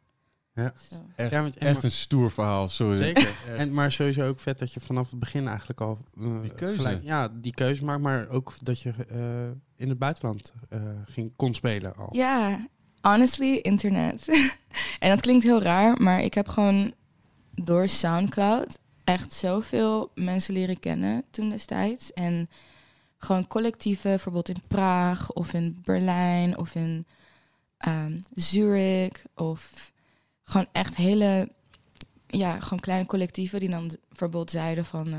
S1: Ja.
S3: Zo.
S2: Echt,
S1: Ja, want- en
S2: echt
S1: maar-
S2: een stoer verhaal, sorry.
S1: Zeker. En, maar sowieso ook vet dat je vanaf het begin eigenlijk al... eh,
S2: Die keuze.
S1: gelijk- ja, die keuze maakt. Maar ook dat je eh, in het buitenland eh, ging, kon spelen al.
S3: Ja, honestly, internet. en dat klinkt heel raar, maar ik heb gewoon door SoundCloud echt zoveel mensen leren kennen toen destijds. En gewoon collectieven, bijvoorbeeld in Praag of in Berlijn of in ehm, Zurich. Of gewoon echt hele, ja, gewoon kleine collectieven die dan bijvoorbeeld zeiden van...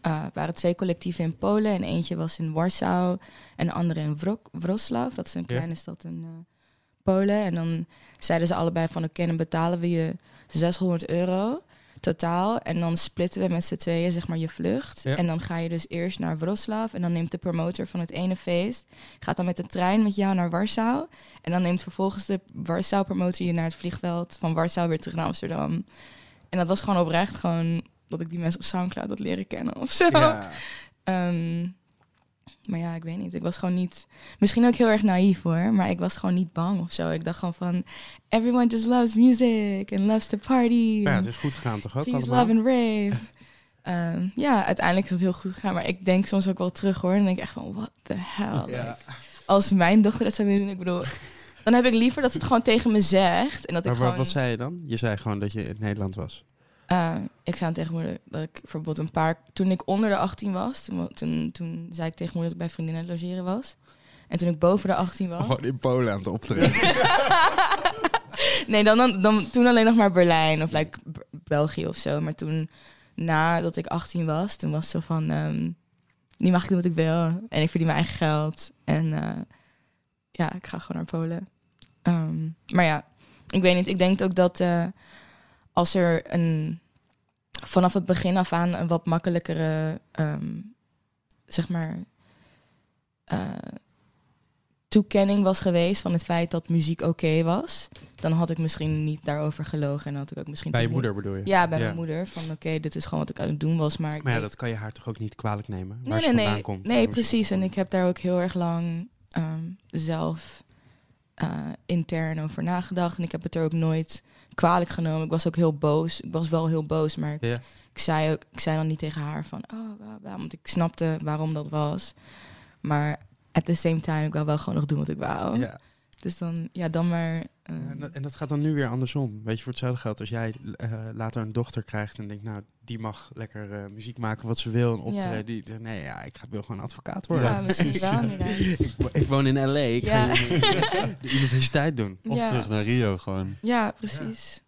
S3: er waren twee collectieven in Polen en eentje was in Warschau en de andere in Wrocław. Dat is een
S1: Ja.
S3: kleine stad in eh, Polen. En dan zeiden ze allebei van oké, dan betalen we je 600 euro totaal. En dan splitten we met z'n tweeën zeg maar je vlucht.
S1: Ja.
S3: En dan ga je dus eerst naar Wrocław. En dan neemt de promotor van het ene feest... gaat dan met de trein met jou naar Warschau. En dan neemt vervolgens de Warschau promotor je naar het vliegveld... van Warschau weer terug naar Amsterdam. En dat was gewoon oprecht gewoon... dat ik die mensen op Soundcloud had leren kennen of zo.
S1: Ja.
S3: Ehm, maar ja, ik weet niet. Ik was gewoon niet... Misschien ook heel erg naïef hoor. Maar ik was gewoon niet bang of zo. Ik dacht gewoon van... Everyone just loves music and loves to party.
S1: Ja, het is goed gegaan toch ook
S3: peace,
S1: allemaal?
S3: love and rave. Ehm, ja, uiteindelijk is het heel goed gegaan. Maar ik denk soms ook wel terug hoor. En denk ik echt van, what the hell?
S1: Ja.
S3: Like, als mijn dochter dat zou willen doen, ik bedoel... Dan heb ik liever dat ze het gewoon tegen me zegt. En dat ik
S1: Maar
S3: gewoon...
S1: wat zei je dan? Je zei gewoon dat je in Nederland was.
S3: Uh, ik zei tegen moeder dat ik bijvoorbeeld een paar... Toen ik onder de 18 was, toen, toen, toen zei ik tegen moeder dat ik bij vriendinnen aan het logeren was. En toen ik boven de 18 was...
S1: Gewoon in Polen aan het optreden.
S3: nee, dan, dan, dan toen alleen nog maar Berlijn of like, België of zo. Maar toen, nadat ik 18 was, toen was het zo van... ehm, nu mag ik doen wat ik wil. En ik verdien mijn eigen geld. En eh, ja, ik ga gewoon naar Polen. Ehm, maar ja, ik weet niet. Ik denk ook dat eh, als er een... Vanaf het begin af aan een wat makkelijkere... ehm, zeg maar... eh, toekenning was geweest van het feit dat muziek oké was, dan had ik misschien niet daarover gelogen en had ik ook misschien
S1: Bij je moeder bedoel je?
S3: Ja, bij
S1: Ja.
S3: mijn moeder. Van oké, dit is gewoon wat ik aan het doen was, maar
S1: Maar ja, dat kan je haar toch ook niet kwalijk nemen? Waar
S3: nee,
S1: ze
S3: nee,
S1: vandaan
S3: nee,
S1: komt.
S3: nee, precies. En ik heb daar ook heel erg lang ehm, zelf eh, intern over nagedacht en ik heb het er ook nooit kwalijk genomen. Ik was ook heel boos. Ik was wel heel boos, maar ik,
S1: Ja.
S3: ik zei ook, ik zei dan niet tegen haar van, oh, bla, bla, want ik snapte waarom dat was. Maar at the same time, ik wil wel gewoon nog doen wat ik wou.
S1: Ja.
S3: Dus dan, ja, dan maar. eh,
S1: Ja, en, dat, en dat gaat dan nu weer andersom. Weet je, voor hetzelfde geld als jij eh, later een dochter krijgt en denkt, nou, die mag lekker eh, muziek maken wat ze wil en optreden.
S3: Ja.
S1: Die zegt, nee, ja, ik ga, wil gewoon advocaat worden.
S3: ja, wel inderdaad.
S1: ik, wo- ik woon in L.A., ik
S3: Ja.
S1: ga de, de universiteit doen.
S2: Of terug naar Rio gewoon.
S3: Ja, precies.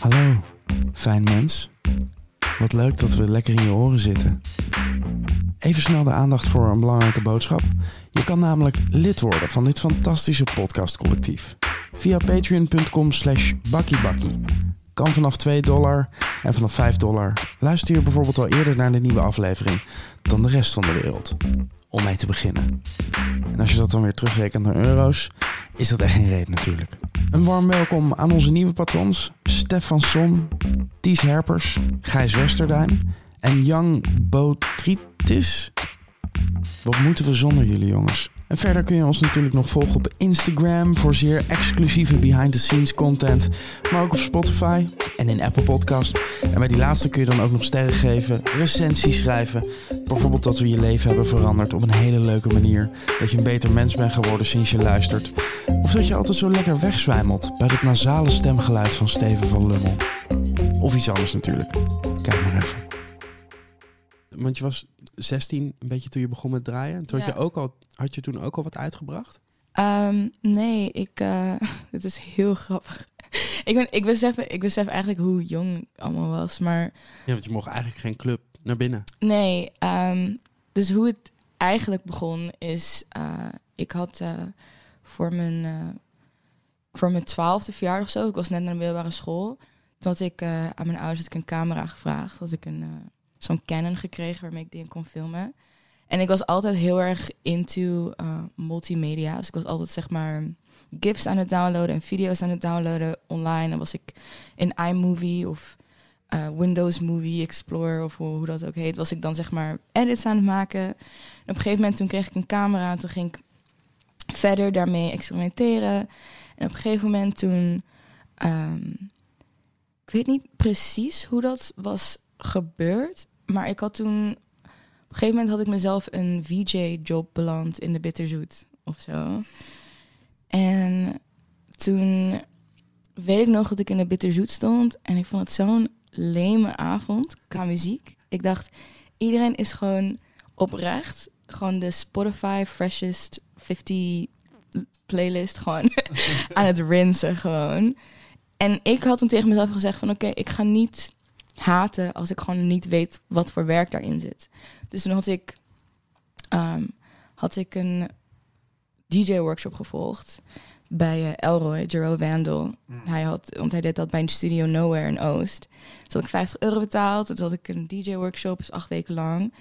S1: Hallo, fijn mens. Wat leuk dat we lekker in je oren zitten. Even snel de aandacht voor een belangrijke boodschap. Je kan namelijk lid worden van dit fantastische podcastcollectief. Via patreon.com slash bakkiebakkie. Kan vanaf 2 dollar en vanaf 5 dollar luister je bijvoorbeeld al eerder naar de nieuwe aflevering dan de rest van de wereld. Om mee te beginnen. En als je dat dan weer terugrekent naar euro's, is dat echt geen reet natuurlijk. Een warm welkom aan onze nieuwe patrons Stefan Son, Ties Herpers, Gijs Westerduin en Jan Botritis. Wat moeten we zonder jullie jongens? En verder kun je ons natuurlijk nog volgen op Instagram voor zeer exclusieve behind-the-scenes content, maar ook op Spotify en in Apple Podcast. En bij die laatste kun je dan ook nog sterren geven, recensies schrijven. Bijvoorbeeld dat we je leven hebben veranderd op een hele leuke manier. Dat je een beter mens bent geworden sinds je luistert. Of dat je altijd zo lekker wegzwijmelt bij het nasale stemgeluid van Steven van Lummel. Of iets anders natuurlijk. Kijk maar even. Want je was 16, een beetje toen je begon met draaien. Toen had, je ook al, had je toen ook al wat uitgebracht?
S3: Ehm, nee, ik. eh dit is heel grappig. ik, ben, ik, besef, ik besef eigenlijk hoe jong ik allemaal was. Maar
S1: Ja, want je mocht eigenlijk geen club naar binnen.
S3: nee, ehm, dus hoe het eigenlijk begon is. eh, ik had eh, voor mijn. eh, voor mijn twaalfde verjaardag of zo, ik was net naar de middelbare school. Toen had ik eh, aan mijn ouders had ik een camera gevraagd. Had ik een, eh, zo'n Canon gekregen waarmee ik dingen kon filmen. En ik was altijd heel erg into eh, multimedia. Dus ik was altijd zeg maar GIFs aan het downloaden en video's aan het downloaden online. Dan was ik in iMovie of eh, Windows Movie Explorer of hoe, hoe dat ook heet. Was ik dan zeg maar edits aan het maken. En op een gegeven moment toen kreeg ik een camera. En toen ging ik verder daarmee experimenteren. En op een gegeven moment toen... ehm, ik weet niet precies hoe dat was gebeurd. Maar ik had toen... Op een gegeven moment had ik mezelf een VJ-job beland in de Bitterzoet of zo. En toen weet ik nog dat ik in de Bitterzoet stond. En ik vond het zo'n leme avond qua muziek. Ik dacht, iedereen is gewoon oprecht. Gewoon de Spotify Freshest 50 playlist gewoon aan het rinsen gewoon. En ik had toen tegen mezelf gezegd van oké, ik ga niet haten als ik gewoon niet weet wat voor werk daarin zit. Dus toen had ik, ehm, had ik een DJ-workshop gevolgd bij eh, Elroy, Jero Vandal. Hij had, want hij deed dat bij een studio Nowhere in Oost. Dus had ik 50 euro betaald. Toen had ik een DJ-workshop, dus acht weken lang.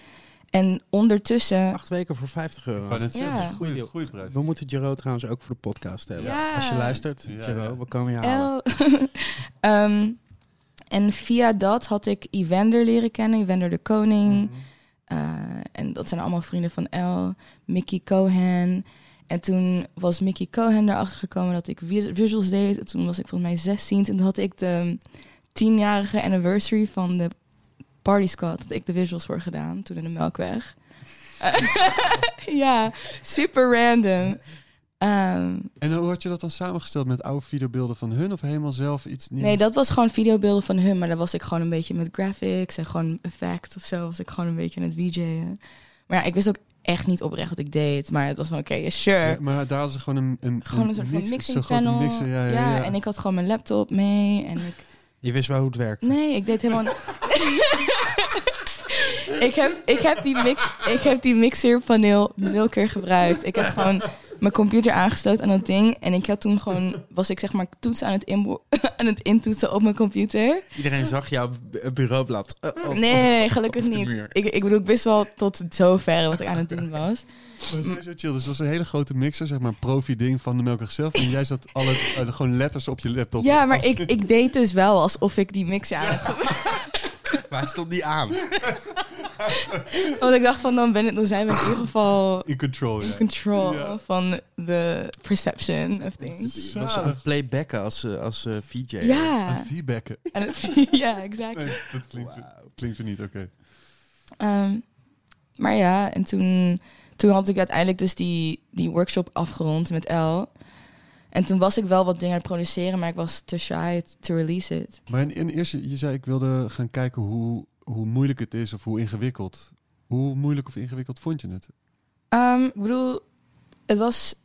S3: En ondertussen...
S1: Acht weken voor 50 euro.
S3: Ja.
S2: het is een goede, goede prijs.
S1: We moeten Jero trouwens ook voor de podcast hebben.
S3: Ja.
S1: Als je luistert,
S2: Ja,
S1: Jero,
S2: ja.
S1: we komen je halen.
S3: El. En via dat had ik Evander leren kennen, Evander de Koning.
S2: Mhm.
S3: Eh, en dat zijn allemaal vrienden van El, Mickey Cohen. En toen was Mickey Cohen erachter gekomen dat ik vis- visuals deed. En toen was ik volgens mij 16. En toen had ik de tienjarige anniversary van de Party Squad. Had ik de visuals voor gedaan, toen in de Melkweg. ja, super random. Ehm,
S2: En hoe had je dat dan samengesteld met oude videobeelden van hun of helemaal zelf iets nieuws?
S3: Nee, dat was gewoon videobeelden van hun, maar daar was ik gewoon een beetje met graphics en gewoon effect of zo, was ik gewoon een beetje aan het VJ'en. Maar ja, ik wist ook echt niet oprecht wat ik deed. Maar het was van, oké, sure.
S2: Ja, maar daar is er gewoon een, een,
S3: gewoon een soort van
S2: mix-
S3: mixing panel.
S2: ja, ja.
S3: en ik had gewoon mijn laptop mee. En ik,
S1: Je wist wel hoe het werkt.
S3: nee, ik deed helemaal... ik, heb, ik, heb die mix, ik heb die mixerpaneel nul keer gebruikt. Ik heb gewoon mijn computer aangesloten aan dat ding. En ik had toen gewoon, was ik zeg maar toetsen aan het, inbo- aan het intoetsen op mijn computer.
S1: Iedereen zag jouw bu- bureaublad. Op-
S3: Nee, gelukkig
S1: op de
S3: niet.
S1: muur.
S3: Ik, ik bedoel, ik wist wel tot zover wat ik aan het doen was.
S2: Maar sowieso chill. Dus het was een hele grote mixer, zeg maar, een profi-ding van de Melkweg zelf. En jij zat alle, eh, gewoon letters op je laptop.
S3: Ja, maar ik, ik deed dus wel alsof ik die mixer aan had
S1: Maar hij stond niet aan.
S3: Want ik dacht van, dan, ben ik, dan zijn we in ieder geval
S2: In control,
S3: in control
S2: Ja.
S3: van de perception of things.
S1: Je was aan het playbacken als, eh, als eh, VJ.
S2: Aan
S3: Ja,
S2: het feedbacken.
S3: het, ja, exact.
S2: Nee, dat klinkt, klinkt er niet, oké.
S3: Ehm, maar ja, en toen, toen had ik uiteindelijk dus die, die workshop afgerond met L. En toen was ik wel wat dingen aan het produceren, maar ik was te shy to release it.
S2: Maar in, in eerste, je zei ik wilde gaan kijken hoe, hoe moeilijk het is of hoe ingewikkeld. Hoe moeilijk of ingewikkeld vond je het?
S3: Ehm, ik bedoel, het was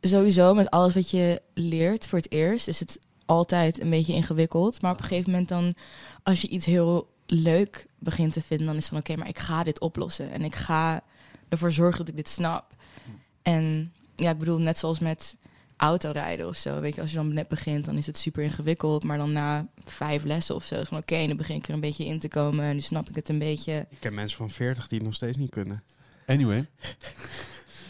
S3: sowieso met alles wat je leert voor het eerst, is het altijd een beetje ingewikkeld. Maar op een gegeven moment dan, als je iets heel leuk begint te vinden, dan is het van oké, maar ik ga dit oplossen. En ik ga ervoor zorgen dat ik dit snap. En ja, ik bedoel, net zoals met autorijden of zo. Weet je, als je dan net begint, dan is het super ingewikkeld. Maar dan na vijf lessen of zo, is van oké, dan begin ik er een beetje in te komen. En nu snap ik het een beetje.
S1: Ik ken mensen van 40 die het nog steeds niet kunnen.
S2: Anyway.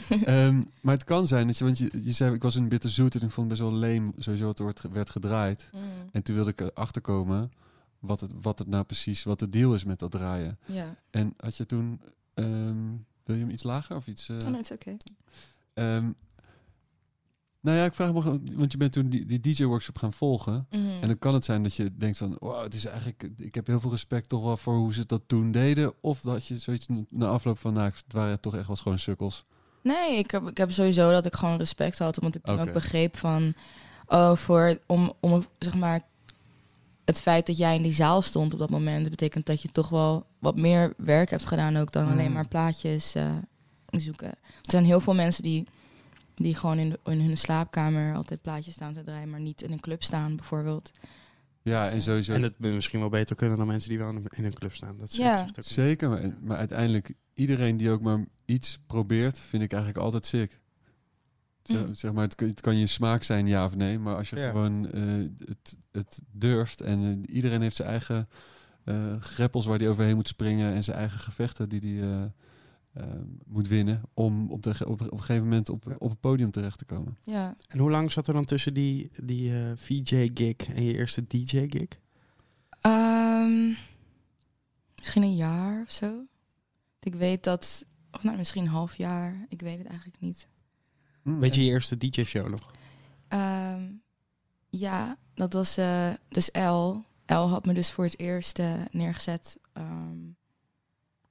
S2: Ehm, maar het kan zijn dat je, want je, je zei, ik was in Bitterzoet en ik vond het best wel leem sowieso wat er wordt, werd gedraaid. En toen wilde ik erachter komen wat het, wat het nou precies, wat de deal is met dat draaien.
S3: Ja,
S2: En had je toen, ehm, wil je hem iets lager of iets? eh,
S3: oh, nee, het is oké.
S2: ehm, nou ja, ik vraag me, gewoon, want je bent toen die, die DJ-workshop gaan volgen.
S3: Mhm.
S2: En dan kan het zijn dat je denkt van, wow, het is eigenlijk, ik heb heel veel respect toch wel voor hoe ze dat toen deden. Of dat je zoiets na afloop van, nou, het waren toch echt wel gewoon sukkels.
S3: Nee, ik heb, ik heb sowieso dat ik gewoon respect had. Omdat ik toen ook begreep van... Oh, voor, om, om zeg maar... Het feit dat jij in die zaal stond op dat moment... dat betekent dat je toch wel wat meer werk hebt gedaan... ook dan alleen
S2: Mm.
S3: maar plaatjes eh, zoeken. Er zijn heel veel mensen die, die gewoon in, de, in hun slaapkamer... altijd plaatjes staan te draaien... maar niet in een club staan, bijvoorbeeld.
S2: Ja, en sowieso.
S1: En het misschien wel beter kunnen dan mensen die wel in een- club staan. Dat
S3: Ja.
S2: Zeker, maar, maar uiteindelijk iedereen die ook maar iets probeert, vind ik eigenlijk altijd sick. Zeg,
S3: Mm.
S2: zeg maar, het, kan- het kan je smaak zijn, ja of nee, maar als je
S1: Ja.
S2: gewoon eh, het, het durft en eh, iedereen heeft zijn eigen eh greppels waar hij overheen moet springen en zijn eigen gevechten die hij eh, moet winnen om op, de, op, op een gegeven moment op, op het podium terecht te komen.
S3: Ja.
S1: En hoe lang zat er dan tussen die, die eh, VJ-gig en je eerste DJ-gig?
S3: Ehm, misschien een jaar of zo. Ik weet dat... Of nou, misschien een half jaar. Ik weet het eigenlijk niet.
S2: Hm,
S1: Weet je je eerste DJ-show nog?
S3: Ehm, ja, dat was eh, dus L. L had me dus voor het eerst neergezet ehm,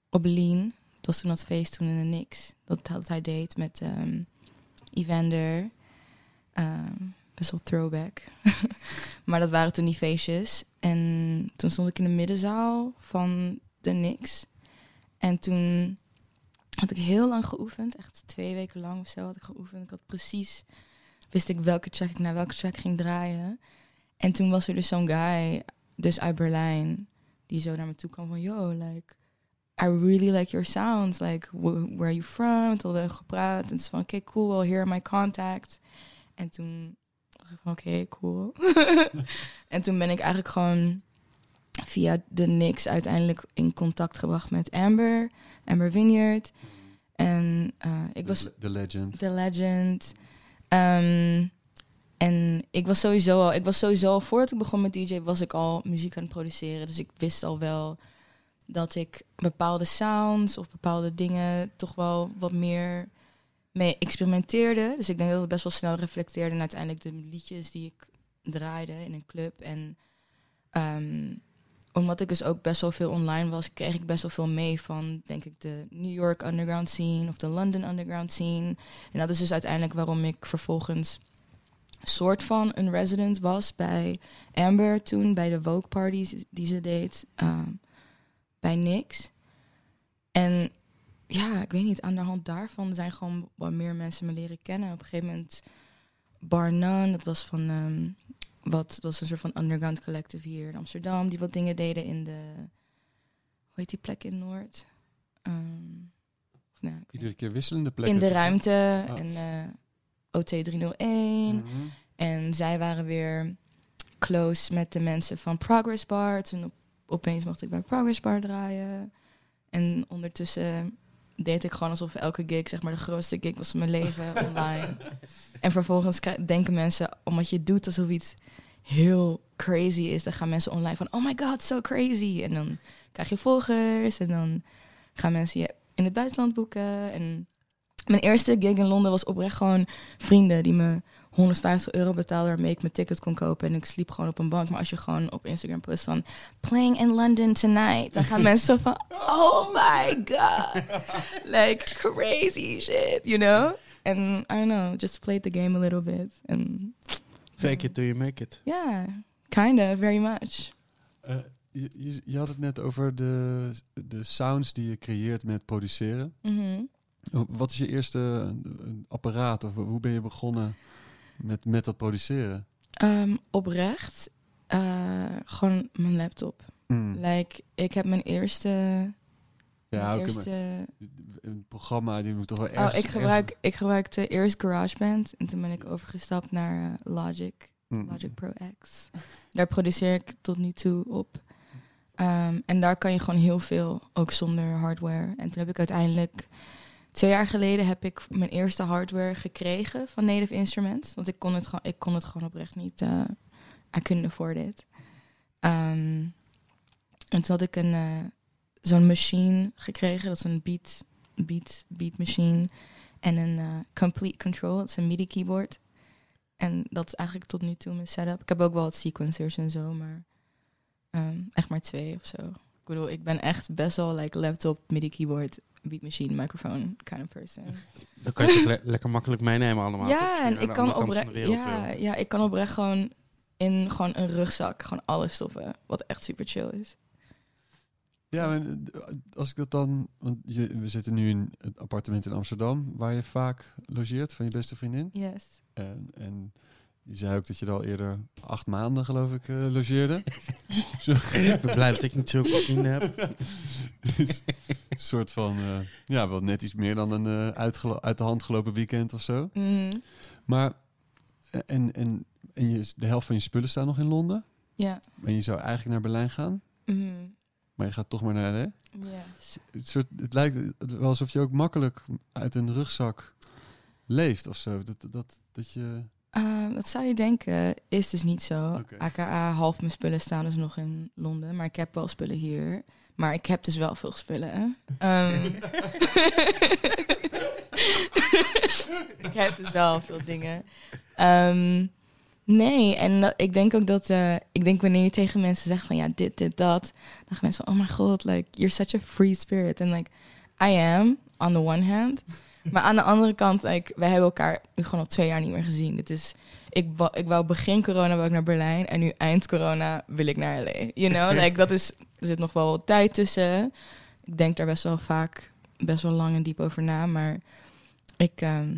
S3: op Lean. Het was toen dat feest toen in de Nix. Dat, dat hij deed met ehm Evander. Ehm, best wel throwback. maar dat waren toen die feestjes. En toen stond ik in de middenzaal van de Nix. En toen had ik heel lang geoefend. Echt twee weken lang of zo had ik geoefend. Ik had precies wist ik welke track ik naar welke track ging draaien. En toen was er dus zo'n guy, dus uit Berlijn, die zo naar me toe kwam van, yo, like, I really like your sounds. Like, wh- where are you from? Toen hadden we gepraat. En toen van, oké, cool, well, here are my contact. En toen dacht ik van, oké, cool. en toen ben ik eigenlijk gewoon via de Nix uiteindelijk in contact gebracht met Amber, Amber Vineyard. En eh, ik was
S2: De legend.
S3: The Legend. Ehm, en ik was sowieso al, ik was sowieso al voordat ik begon met DJ, was ik al muziek aan het produceren. Dus ik wist al wel dat ik bepaalde sounds of bepaalde dingen toch wel wat meer mee experimenteerde. Dus ik denk dat het best wel snel reflecteerde en uiteindelijk de liedjes die ik draaide in een club. En ehm, omdat ik dus ook best wel veel online was, kreeg ik best wel veel mee van, denk ik, de New York underground scene of de London underground scene. En dat is dus uiteindelijk waarom ik vervolgens soort van een resident was bij Amber toen, bij de Vogue parties die ze deed, ehm, bij Nix. En ja, ik weet niet, aan de hand daarvan zijn gewoon wat meer mensen me leren kennen. Op een gegeven moment Bar None, dat was van ehm, wat, dat was een soort van underground collective hier in Amsterdam, die wat dingen deden in de, hoe heet die plek in Noord? Ehm, of nou,
S2: Iedere keer wisselende plekken.
S3: in de ruimte en OT 301.
S2: Mhm.
S3: En zij waren weer close met de mensen van Progress Bar. Toen op- opeens mocht ik bij Progress Bar draaien. En ondertussen deed ik gewoon alsof elke gig, zeg maar, de grootste gig was van mijn leven online. En vervolgens denken mensen, omdat je doet alsof iets heel crazy is, dan gaan mensen online van, oh my god, so crazy. En dan krijg je volgers en dan gaan mensen je in het buitenland boeken. En mijn eerste gig in Londen was oprecht gewoon vrienden die me 150 euro betaalden waarmee ik mijn ticket kon kopen. En ik sliep gewoon op een bank. Maar als je gewoon op Instagram post van playing in London tonight, dan gaan mensen zo van oh my god, like crazy shit, you know? And I don't know, just played the game a little bit. And
S1: Fake it till you make it.
S3: yeah, kinda, very much.
S2: Eh, je, je, had het net over de, de sounds die je creëert met produceren.
S3: Mhm.
S2: Oh, Wat is je eerste eh, apparaat of hoe ben je begonnen met, met dat produceren?
S3: Um, oprecht, eh, gewoon mijn laptop.
S2: Mm.
S3: Like, ik heb mijn eerste,
S2: Ja,
S3: mijn eerste
S2: een programma die moet toch wel
S3: Oh,
S2: ergens...
S3: ik, gebruik, ik gebruikte eerst GarageBand en toen ben ik overgestapt naar eh, Logic,
S2: Mm.
S3: Logic Pro X. Daar produceer ik tot nu toe op. Ehm, en daar kan je gewoon heel veel, ook zonder hardware. En toen heb ik uiteindelijk, twee jaar geleden, heb ik mijn eerste hardware gekregen van Native Instruments. Want ik kon het gewoon, ik kon het gewoon oprecht niet. eh I couldn't afford it. Ehm, en toen had ik een, eh, zo'n machine gekregen. Dat is een beat, beat, beat machine. En een eh, complete control. Dat is een MIDI keyboard. En dat is eigenlijk tot nu toe mijn setup. Ik heb ook wel wat sequencers en zo, maar ehm, echt maar twee of zo. Ik bedoel, ik ben echt best wel like laptop, MIDI keyboard, beat machine, microphone kind of person.
S1: Dan kan je het le- lekker makkelijk meenemen allemaal.
S3: Ja, en ik kan oprecht, ja,
S1: wil.
S3: ja, ik kan oprecht gewoon in gewoon een rugzak gewoon alles stoppen, wat echt super chill is.
S2: Ja, maar eh, als ik dat dan... Want je, we zitten nu in het appartement in Amsterdam... waar je vaak logeert van je beste vriendin.
S3: Yes.
S2: En, en je zei ook dat je er al eerder acht maanden, geloof ik, eh, logeerde. Zo-
S1: Ik ben blij dat ik niet zulke vrienden heb.
S2: Dus een soort van, eh, ja, wel net iets meer dan een eh, uit de hand gelopen weekend of zo.
S3: Mhm.
S2: Maar, en, en, en je, de helft van je spullen staan nog in Londen.
S3: Ja.
S2: En je zou eigenlijk naar Berlijn gaan,
S3: Mhm.
S2: maar je gaat toch maar naar LA.
S3: Yes.
S2: Het, soort, het lijkt wel alsof je ook makkelijk uit een rugzak leeft of zo. Dat, dat, dat je...
S3: Ehm, dat zou je denken, is dus niet zo. AKA, half mijn spullen staan dus nog in Londen. Maar ik heb wel spullen hier. Maar ik heb dus wel veel spullen. Ehm, ik heb dus wel veel dingen. Ehm, nee, en dat- ik denk ook dat... eh, ik denk wanneer je tegen mensen zegt van... Ja, dit, dit, dat. Dan gaan mensen van... Oh my god, like, you're such a free spirit. En like, I am, on the one hand. Maar aan de andere kant, like, wij hebben elkaar nu gewoon al twee jaar niet meer gezien. Dit is, ik, ik wou begin corona wou ik naar Berlijn en nu eind corona wil ik naar LA. You know, like, dat is, er zit nog wel wat tijd tussen. Ik denk daar best wel vaak, best wel lang en diep over na, maar ik, ehm,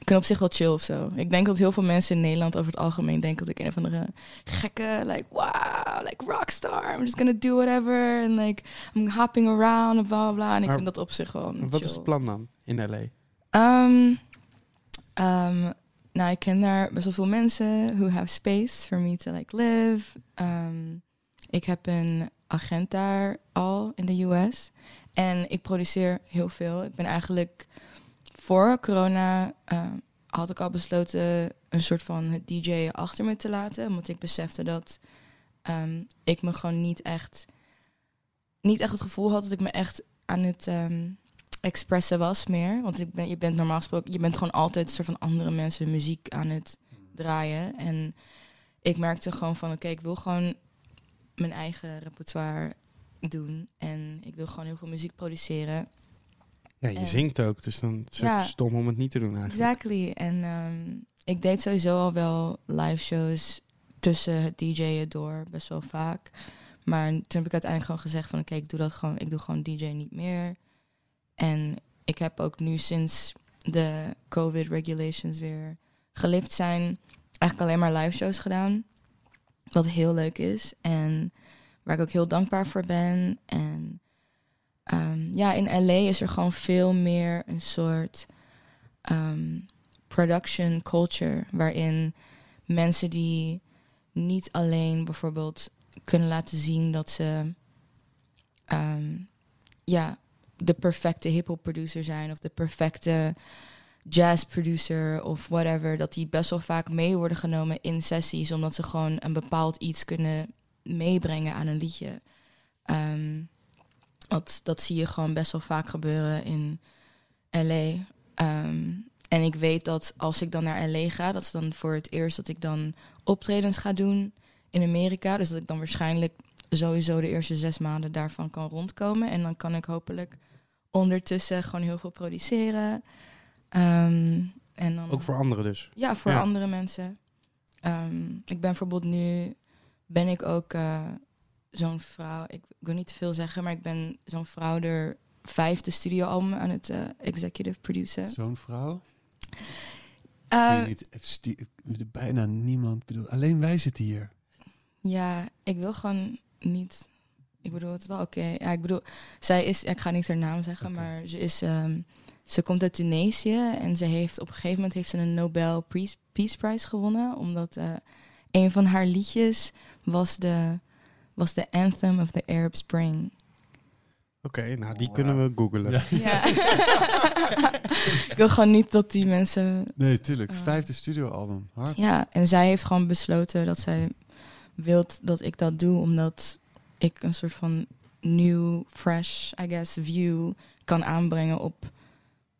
S3: ik ben op zich wel chill of zo. Ik denk dat heel veel mensen in Nederland over het algemeen denken dat ik een of andere gekke, like, wow, like rockstar. I'm just gonna do whatever. En like, I'm hopping around en bla bla bla. En ik
S1: Maar
S3: vind dat op zich gewoon
S1: Wat
S3: chill.
S1: is het plan dan in L.A.?
S3: Um, um, nou, ik ken daar best wel veel mensen who have space for me to like live. Um, ik heb een agent daar al in de US. En ik produceer heel veel. Ik ben eigenlijk voor corona had ik al besloten een soort van DJ'en achter me te laten. Omdat ik besefte dat ik me gewoon niet echt, niet echt het gevoel had dat ik me echt aan het expressen was meer. Want ik ben, je bent normaal gesproken, je bent gewoon altijd een soort van andere mensen muziek aan het draaien. En ik merkte gewoon van oké, ik wil gewoon mijn eigen repertoire doen. En ik wil gewoon heel veel muziek produceren.
S1: Ja, je
S3: En-
S1: zingt ook, dus dan is het
S3: Ja.
S1: stom om het niet te doen eigenlijk.
S3: Exactly. En ehm, ik deed sowieso al wel live shows tussen het DJ'en door, best wel vaak. Maar toen heb ik uiteindelijk gewoon gezegd van oké, ik doe dat gewoon, ik doe gewoon DJ niet meer. En ik heb ook nu sinds de COVID regulations weer gelift zijn, eigenlijk alleen maar live shows gedaan. Wat heel leuk is en waar ik ook heel dankbaar voor ben. En ehm, ja, in LA is er gewoon veel meer een soort ehm, production culture waarin mensen die niet alleen bijvoorbeeld kunnen laten zien dat ze ehm, ja, de perfecte hip-hop producer zijn of de perfecte jazz producer of whatever, dat die best wel vaak mee worden genomen in sessies, omdat ze gewoon een bepaald iets kunnen meebrengen aan een liedje. Ehm, dat, dat zie je gewoon best wel vaak gebeuren in LA. Ehm, en ik weet dat als ik dan naar LA ga, dat is dan voor het eerst dat ik dan optredens ga doen in Amerika. Dus dat ik dan waarschijnlijk sowieso de eerste zes maanden daarvan kan rondkomen. En dan kan ik hopelijk ondertussen gewoon heel veel produceren. Ehm, en dan,
S1: Ook voor anderen dus.
S3: Ja, voor
S1: Ja.
S3: andere mensen. Ehm, ik ben bijvoorbeeld nu, ben ik ook eh, zo'n vrouw, ik, ik wil niet te veel zeggen, maar ik ben zo'n vrouw er vijfde studioalbum aan het eh, executive produceren.
S2: Zo'n vrouw?
S3: Eh,
S2: ik weet niet, bijna niemand. Bedoel, alleen wij zitten hier.
S3: Ja, ik wil gewoon niet. Ik bedoel, het is wel oké. Ja, ik bedoel, zij is. Ik ga niet haar naam zeggen, maar ze is. ehm, ze komt uit Tunesië en ze heeft op een gegeven moment heeft ze een Nobel Peace, Peace Prize gewonnen, omdat eh, een van haar liedjes was de was de anthem of the Arab Spring.
S1: Oké, nou die
S2: Oh,
S1: kunnen we googlen.
S2: Ja.
S3: Ja. ik wil gewoon niet dat die mensen
S2: Nee, tuurlijk.
S3: Eh.
S2: Vijfde studioalbum. Hard.
S3: Ja, en zij heeft gewoon besloten dat zij wilt dat ik dat doe, omdat ik een soort van nieuw, fresh, I guess, view kan aanbrengen op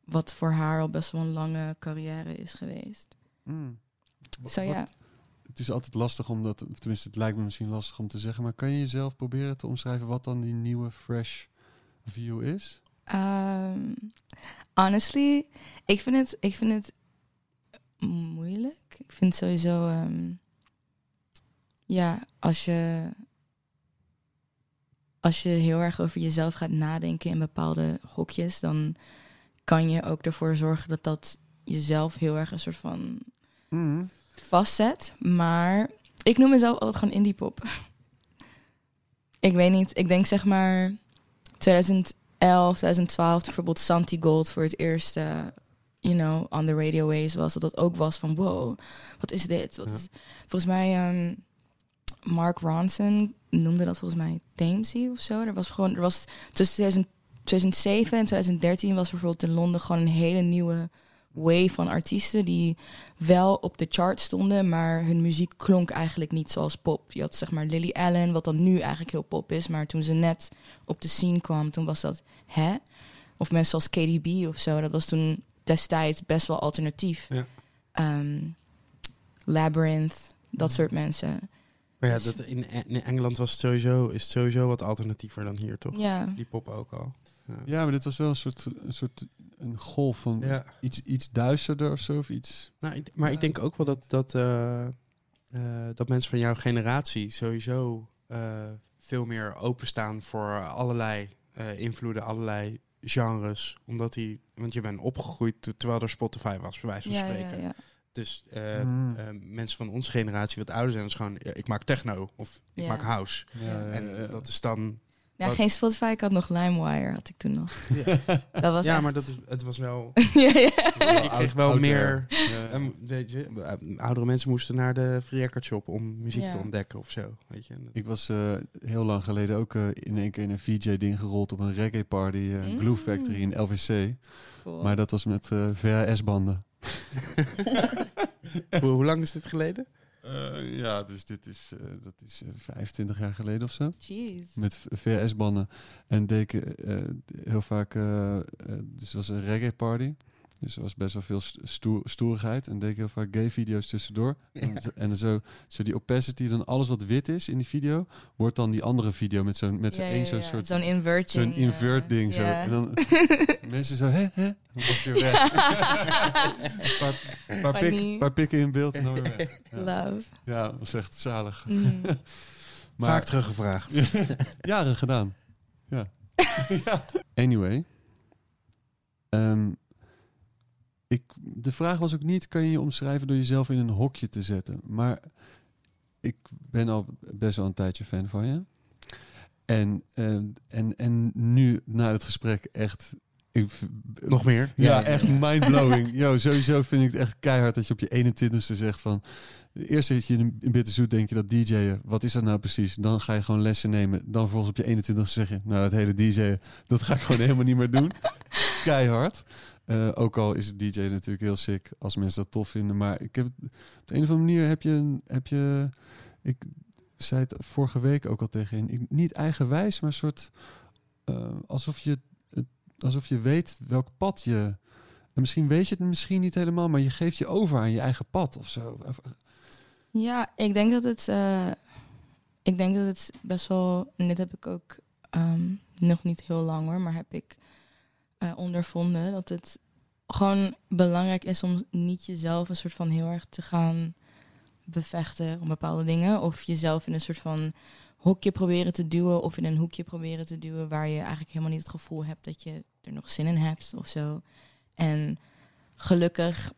S3: wat voor haar al best wel een lange carrière is geweest.
S2: Mm.
S3: Zo
S2: Wat-
S3: ja.
S2: Het is altijd lastig om dat, of tenminste het lijkt me misschien lastig om te zeggen, maar kan je jezelf proberen te omschrijven wat dan die nieuwe fresh view is?
S3: Ehm, honestly, ik vind het, ik vind het moeilijk. Ik vind sowieso, ehm, ja, als je, als je heel erg over jezelf gaat nadenken in bepaalde hokjes, dan kan je ook ervoor zorgen dat dat jezelf heel erg een soort van
S2: Mm.
S3: vastzet. Maar ik noem mezelf altijd gewoon indie pop. ik weet niet. Ik denk zeg maar 2011, 2012, toen bijvoorbeeld Santi Gold voor het eerst, eh, you know, on the radio waves was. Dat dat ook was van, wow, wat is dit? Wat
S1: Ja.
S3: is- Volgens mij, ehm, Mark Ronson noemde dat volgens mij Thamesy of zo. Er was gewoon, er was tussen 2000 2007 en 2013 was bijvoorbeeld in Londen gewoon een hele nieuwe wave van artiesten die wel op de chart stonden, maar hun muziek klonk eigenlijk niet zoals pop. Je had zeg maar Lily Allen, wat dan nu eigenlijk heel pop is, maar toen ze net op de scene kwam, toen was dat hè? Of mensen zoals KDB of zo, dat was toen destijds best wel alternatief.
S1: Ja.
S3: Ehm, Labyrinth, dat soort mensen.
S1: Maar ja, dat in, in Engeland was het sowieso, is het sowieso wat alternatiever dan hier, toch?
S3: Ja,
S1: Die pop ook al. Ja.
S2: Ja, maar dit was wel een soort, een soort een golf van
S1: Ja.
S2: iets, iets duisterder of zo, of iets.
S1: Nou, ik- maar ik denk ook wel dat, dat, eh, eh, dat mensen van jouw generatie sowieso eh, veel meer openstaan voor allerlei eh, invloeden, allerlei genres. Omdat die, want je bent opgegroeid te- terwijl er Spotify was, bij wijze van
S3: ja, ja,
S1: spreken. Dus eh,
S2: Mm.
S1: eh, mensen van onze generatie wat ouder zijn, is gewoon, ja, ik maak techno of ik
S3: Ja.
S1: maak house.
S3: Ja.
S1: en dat is dan...
S3: Ja,
S1: Wat-
S3: geen Spotify, ik had nog LimeWire, had ik toen nog. Dat was
S1: ja,
S3: echt-
S1: maar dat is, het was wel...
S3: ja, ja.
S1: ik kreeg wel
S2: Ouder.
S1: meer...
S2: Ja.
S1: Ehm, weet je, eh, oudere mensen moesten naar de free record shop om muziek
S3: Ja.
S1: te ontdekken of zo. Weet je.
S2: Ik was eh, heel lang geleden ook eh, in één keer in een VJ-ding gerold op een reggae party, eh
S3: Mm.
S2: Glue Factory in LVC.
S3: Cool.
S2: Maar dat was met eh, VHS-banden.
S1: hoe, hoe lang is dit geleden?
S2: Eh, ja, dus dit is, eh, dat is eh, 25 jaar geleden of zo.
S3: Jeez.
S2: Met v- VHS-banden. En eh, eh, heel vaak... eh, eh, dus het was een reggae party. Dus er was best wel veel st- stoer, stoerigheid. En deed ik heel vaak gay-video's tussendoor. En, zo, en zo, zo die opacity, dan alles wat wit is in die video... wordt dan die andere video met zo'n met zo'n
S3: Ja,
S2: één
S3: ja,
S2: zo'n
S3: ja.
S2: soort...
S3: Zo'n inverting.
S2: Zo'n invert
S3: eh,
S2: ding zo. En dan mensen zo, hè, hè? En dan was weer weg. een paar, paar, pik, paar pikken in beeld en dan weer weg. Ja,
S3: Love.
S2: ja dat was echt zalig.
S3: Mm.
S1: Vaak teruggevraagd.
S2: Jaren gedaan. Ja. ja. Anyway. Ehm, ik, de vraag was ook niet, kan je je omschrijven door jezelf in een hokje te zetten? Maar ik ben al best wel een tijdje fan van je. En, eh, en, en nu, na het gesprek, echt... Ik,
S1: Nog meer?
S2: ja, echt mindblowing. Yo, sowieso vind ik het echt keihard dat je op je 21ste zegt van... Eerst zit je in, in Bitterzoet, denk je dat DJ'en, wat is dat nou precies? Dan ga je gewoon lessen nemen. Dan vervolgens op je 21ste zeg je, nou het hele DJ'en, dat ga ik gewoon helemaal niet meer doen. Keihard. Uh, ook al is het DJ natuurlijk heel sick als mensen dat tof vinden. Maar ik heb op de een of andere manier heb je, heb je ik zei het vorige week ook al tegen je, niet eigenwijs, maar soort uh, alsof je alsof je weet welk pad je. En misschien weet je het misschien niet helemaal, maar je geeft je over aan je eigen pad of zo.
S3: Ja, ik denk dat het. Uh, ik denk dat het best wel. En dit heb ik ook um, nog niet heel lang hoor, maar heb ik uh, ondervonden dat het gewoon belangrijk is om niet jezelf een soort van heel erg te gaan bevechten om bepaalde dingen. Of jezelf in een soort van hokje proberen te duwen of in een hoekje proberen te duwen waar je eigenlijk helemaal niet het gevoel hebt dat je er nog zin in hebt of zo. En gelukkig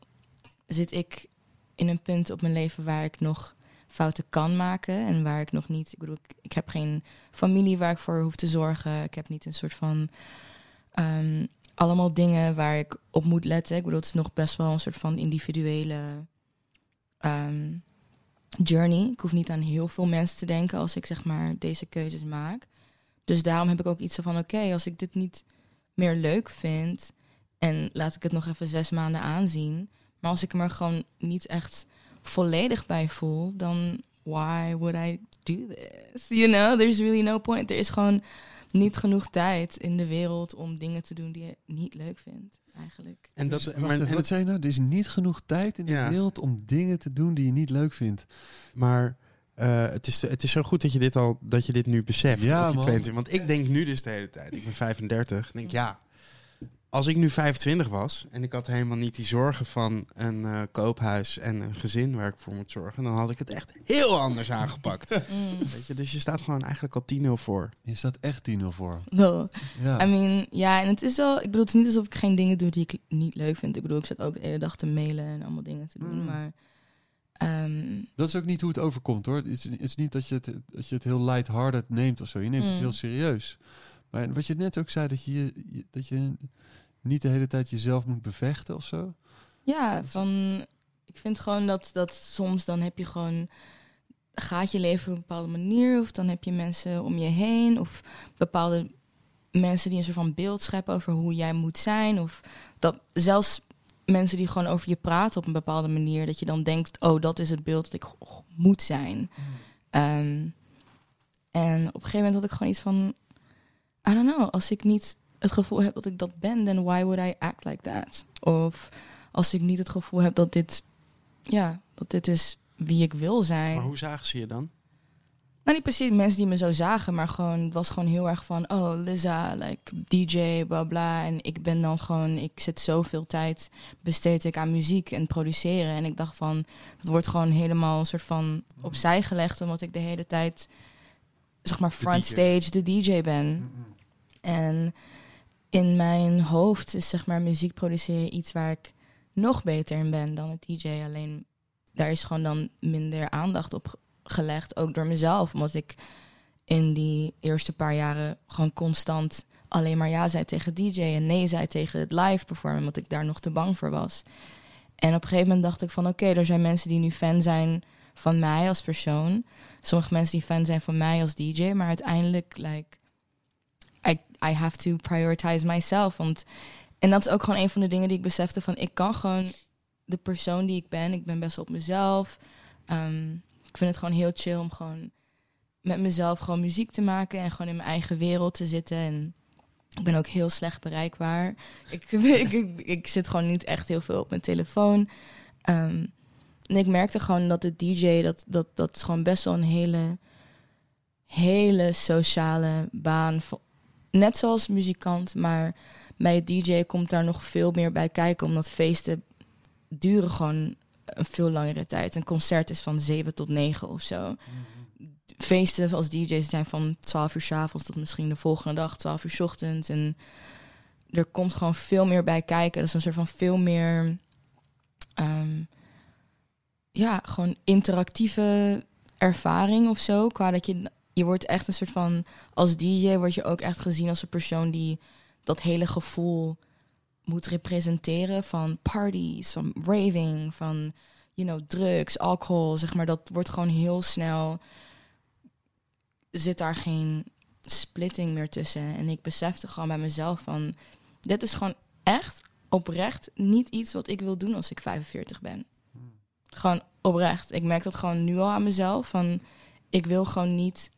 S3: zit ik in een punt op mijn leven waar ik nog fouten kan maken en waar ik nog niet, ik bedoel, ik heb geen familie waar ik voor hoef te zorgen. Ik heb niet een soort van um, allemaal dingen waar ik op moet letten. Ik bedoel, het is nog best wel een soort van individuele um, journey. Ik hoef niet aan heel veel mensen te denken als ik zeg maar deze keuzes maak. Dus daarom heb ik ook iets van: oké, als ik dit niet meer leuk vind en laat ik het nog even zes maanden aanzien. Maar als ik me er gewoon niet echt volledig bij voel, dan why would I do this? You know, there's really no point. Er is gewoon niet genoeg tijd in de wereld om dingen te doen die je niet leuk vindt, eigenlijk.
S2: En dat, dus, maar, en wat zei je nou? Er is niet genoeg tijd in de ja. wereld om dingen te doen die je niet leuk vindt.
S1: Maar uh, het, is, het is zo goed dat je dit al dat je dit nu beseft.
S2: Ja,
S1: je 22, want ik denk nu dus de hele tijd. Ik ben 35. Denk ja als ik nu 25 was en ik had helemaal niet die zorgen van een uh, koophuis en een gezin waar ik voor moet zorgen, dan had ik het echt heel anders aangepakt. Mm. Weet je, dus je staat gewoon eigenlijk al 10-0 voor.
S2: Je staat echt 10-0 voor.
S3: No. Ja. I mean, ja, en het is wel, ik bedoel, het is niet alsof ik geen dingen doe die ik niet leuk vind. Ik bedoel, ik zit ook de hele dag te mailen en allemaal dingen te doen, mm. maar... Um,
S2: dat is ook niet hoe het overkomt hoor. Het is, het is niet dat je het, dat je het heel lighthearted neemt of zo. Je neemt mm. het heel serieus. Maar wat je net ook zei, dat je, dat je niet de hele tijd jezelf moet bevechten of zo?
S3: Ja, van ik vind gewoon dat, dat soms dan heb je gewoon gaat je leven op een bepaalde manier of dan heb je mensen om je heen of bepaalde mensen die een soort van beeld scheppen over hoe jij moet zijn of dat zelfs mensen die gewoon over je praten op een bepaalde manier dat je dan denkt oh dat is het beeld dat ik moet zijn mm. um, en op een gegeven moment had ik gewoon iets van I don't know als ik niet het gevoel heb dat ik dat ben, then why would I act like that? Of als ik niet het gevoel heb dat dit, ja, dat dit is wie ik wil zijn.
S1: Maar hoe zagen ze je dan?
S3: Nou, niet precies mensen die me zo zagen, maar gewoon, het was gewoon heel erg van, oh, Lisa, like DJ, bla bla. En ik ben dan gewoon, ik zit zoveel tijd, besteed ik aan muziek en produceren. En ik dacht van, dat wordt gewoon helemaal een soort van opzij gelegd, omdat ik de hele tijd, zeg maar, frontstage de DJ ben. En in mijn hoofd is zeg maar muziek produceren iets waar ik nog beter in ben dan het DJ. Alleen daar is gewoon dan minder aandacht op gelegd, ook door mezelf. Omdat ik in die eerste paar jaren gewoon constant alleen maar ja zei tegen DJ en nee zei tegen het live performen, omdat ik daar nog te bang voor was. En op een gegeven moment dacht ik van oké, er zijn mensen die nu fan zijn van mij als persoon. Sommige mensen die fan zijn van mij als DJ, maar uiteindelijk like, I, have to prioritize myself. Want, en dat is ook gewoon een van de dingen die ik besefte van ik kan gewoon de persoon die ik ben, ik ben best op mezelf. Um, ik vind het gewoon heel chill om gewoon met mezelf gewoon muziek te maken en gewoon in mijn eigen wereld te zitten. En ik ben ook heel slecht bereikbaar. Ik, ik, ik, zit gewoon niet echt heel veel op mijn telefoon. Um, en ik merkte gewoon dat de DJ, dat, dat, dat is gewoon best wel een hele, hele sociale baan net zoals muzikant, maar bij het DJ komt daar nog veel meer bij kijken, omdat feesten duren gewoon een veel langere tijd. Een concert is van 7 tot 9 of zo. Mhm. Feesten als DJ's zijn van 12 uur s avonds tot misschien de volgende dag, 12 uur s ochtends. En er komt gewoon veel meer bij kijken. Dat is een soort van veel meer, ehm, ja, gewoon interactieve ervaring of zo. Qua dat je, je wordt echt een soort van, als DJ word je ook echt gezien als een persoon die dat hele gevoel moet representeren van parties, van raving, van, you know, drugs, alcohol, zeg maar. Dat wordt gewoon heel snel, zit daar geen splitting meer tussen. En ik besefte gewoon bij mezelf van, dit is gewoon echt oprecht niet iets wat ik wil doen als ik 45 ben. Gewoon oprecht. Ik merk dat gewoon nu al aan mezelf. Van, ik wil gewoon niet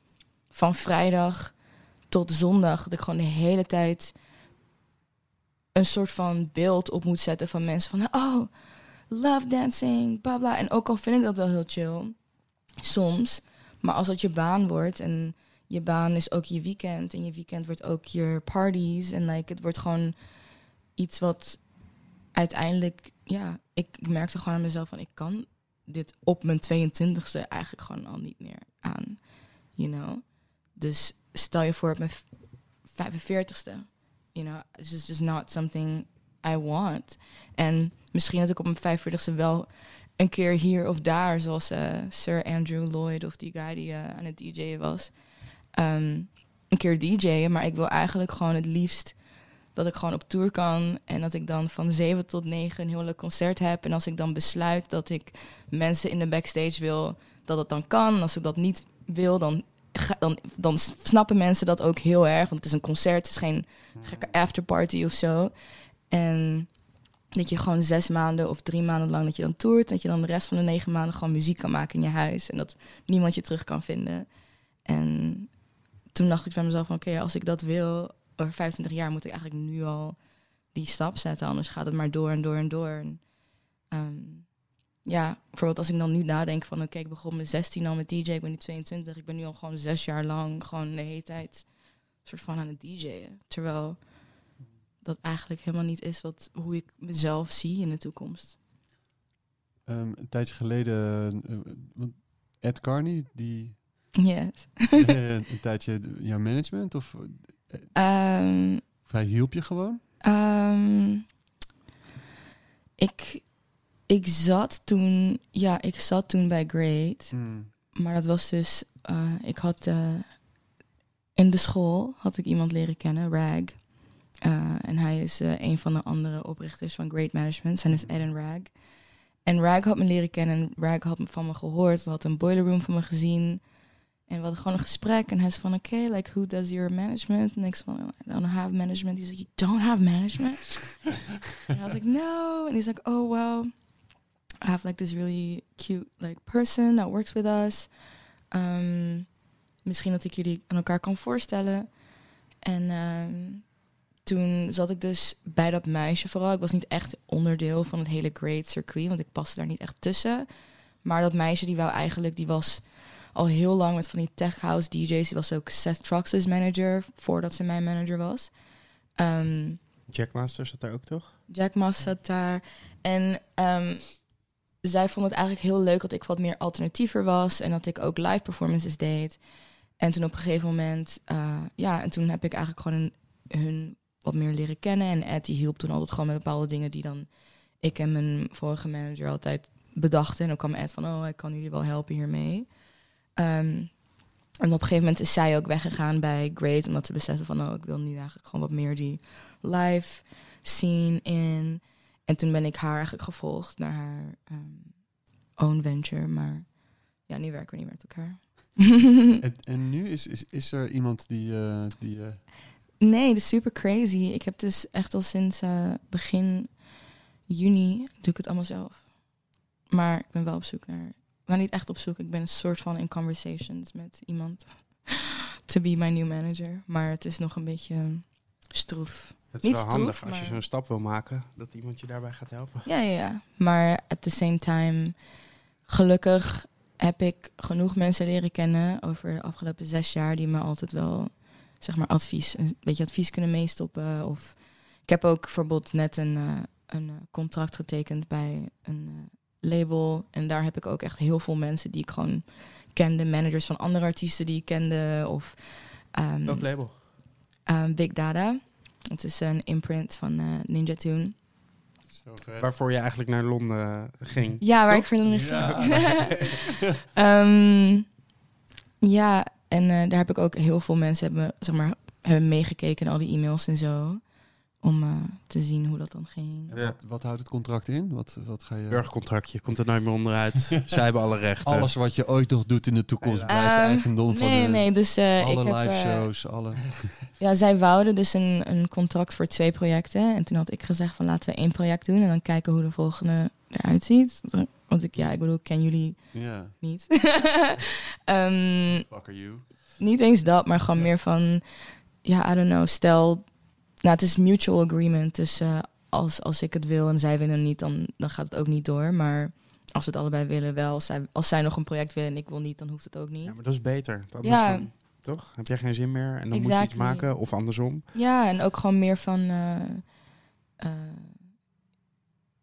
S3: van vrijdag tot zondag dat ik gewoon de hele tijd een soort van beeld op moet zetten van mensen van oh love dancing, bla bla. En ook al vind ik dat wel heel chill, soms, maar als dat je baan wordt en je baan is ook je weekend en je weekend wordt ook je parties en like het wordt gewoon iets wat uiteindelijk, ja, ik merkte gewoon aan mezelf van ik kan dit op mijn 22e eigenlijk gewoon al niet meer aan, you know. Dus stel je voor op mijn 45ste, you know, this is just not something I want. En misschien dat ik op mijn 45ste wel een keer hier of daar, zoals uh, Sir Andrew Lloyd of die guy die uh, aan het DJ'en was, um, een keer DJ'en. Maar ik wil eigenlijk gewoon het liefst dat ik gewoon op tour kan en dat ik dan van 7 tot 9 een heel leuk concert heb. En als ik dan besluit dat ik mensen in de backstage wil, dat het dan kan. Als ik dat niet wil, dan, dan, dan snappen mensen dat ook heel erg. Want het is een concert, het is geen gekke afterparty of zo. En dat je gewoon zes maanden of drie maanden lang dat je dan toert. Dat je dan de rest van de negen maanden gewoon muziek kan maken in je huis. En dat niemand je terug kan vinden. En toen dacht ik bij mezelf van oké, als ik dat wil, over 25 jaar moet ik eigenlijk nu al die stap zetten. Anders gaat het maar door en door en door. En, um, ja, bijvoorbeeld als ik dan nu nadenk van oké, ik begon met 16 al met DJ, ik ben nu 22. Ik ben nu al gewoon zes jaar lang gewoon de hele tijd soort van aan het DJ'en. Terwijl dat eigenlijk helemaal niet is wat, hoe ik mezelf zie in de toekomst.
S2: Um, een tijdje geleden, uh, Ed Carney, die
S3: Yes.
S2: een tijdje jouw management of,
S3: um,
S2: of hij hielp je gewoon?
S3: Um, ik, ik zat toen, ja, ik zat toen bij Great.
S2: Mm.
S3: Maar dat was dus, uh, ik had uh, in de school had ik iemand leren kennen, Rag. Uh, en hij is een van de andere oprichters van Great Management. Zijn is Ed Rag. En Rag had me leren kennen en Rag had van me gehoord. had een boiler room van me gezien. En we hadden gewoon een gesprek. En hij zei van, oké, okay, like, who does your management? En ik zei van, I don't have management. Hij zei, you don't have management? and I was like, no. And he's like, oh, well, I have like this really cute like person that works with us. Um, misschien dat ik jullie aan elkaar kan voorstellen. En um, toen zat ik dus bij dat meisje vooral. Ik was niet echt onderdeel van het hele Great Circuit, want ik paste daar niet echt tussen. Maar dat meisje die wou eigenlijk, die was al heel lang met van die tech house DJ's. Die was ook Seth Trox's manager voordat ze mijn manager was. Um,
S1: Jack Master zat daar ook toch?
S3: Jack Master zat daar. En um, zij vond het eigenlijk heel leuk dat ik wat meer alternatiever was. En dat ik ook live performances deed. En toen op een gegeven moment, uh, ja, en toen heb ik eigenlijk gewoon hun wat meer leren kennen. En Ed die hielp toen altijd gewoon met bepaalde dingen die dan ik en mijn vorige manager altijd bedachten. En dan kwam Ed van, oh, ik kan jullie wel helpen hiermee. Um, en op een gegeven moment is zij ook weggegaan bij Great. Omdat ze beseffen van, oh, ik wil nu eigenlijk gewoon wat meer die live scene in. En toen ben ik haar eigenlijk gevolgd naar haar um, own venture. Maar ja, nu werken we niet met elkaar.
S2: en, en, nu is, is, is er iemand die... Uh, die uh...
S3: Nee, dat is super crazy. Ik heb dus echt al sinds uh, begin juni doe ik het allemaal zelf. Maar ik ben wel op zoek naar nou niet echt op zoek. Ik ben een soort van in conversations met iemand. to be my new manager. Maar het is nog een beetje stroef.
S1: Het is
S3: niet
S1: wel handig als je zo'n stap wil maken, dat iemand je daarbij gaat helpen.
S3: Ja, ja, ja. Maar at the same time, gelukkig heb ik genoeg mensen leren kennen over de afgelopen zes jaar die me altijd wel, zeg maar, advies, een beetje advies kunnen meestoppen. Of ik heb ook bijvoorbeeld net een, eh, een eh, contract getekend bij een eh, label. En daar heb ik ook echt heel veel mensen die ik gewoon kende, managers van andere artiesten die ik kende. Of ehm,
S1: Welk label?
S3: um, Big Data. Het is een imprint van eh, Ninja Tune.
S1: Waarvoor je eigenlijk naar Londen ging.
S3: Ja, waar
S1: Toch?
S3: ik voor Londen
S2: Ja.
S3: ging. Ehm, ja, en eh, daar heb ik ook heel veel mensen hebben, zeg maar, hebben meegekeken in al die e-mails en zo. Om eh, te zien hoe dat dan ging.
S2: Wat, wat houdt het contract in? Wat, wat ga je...
S1: Burgercontractje, komt er nooit meer onderuit. Zij hebben alle rechten.
S2: Alles wat je ooit nog doet in de toekomst
S1: Ja.
S2: blijft
S3: Ehm,
S2: eigendom van
S3: nee,
S2: de,
S3: nee, dus eh,
S2: alle
S3: ik heb,
S2: live
S3: eh,
S2: shows, alle...
S3: Ja, zij wouden dus een, een contract voor twee projecten. En toen had ik gezegd van laten we één project doen en dan kijken hoe de volgende eruit ziet. Want ik, ja, ik bedoel, ik ken jullie niet. Ehm,
S2: fuck are you.
S3: niet eens dat, maar gewoon meer van, ja, I don't know, stel, nou, het is mutual agreement. Dus eh, als, als ik het wil en zij willen niet, dan, dan gaat het ook niet door. Maar als we het allebei willen wel, als zij, als zij nog een project willen en ik wil niet, dan hoeft het ook niet.
S1: Ja, maar dat is beter. Dat
S3: Ja.
S1: dan, toch? Heb jij geen zin meer en dan moet je iets maken of andersom.
S3: Ja, en ook gewoon meer van. eh, eh,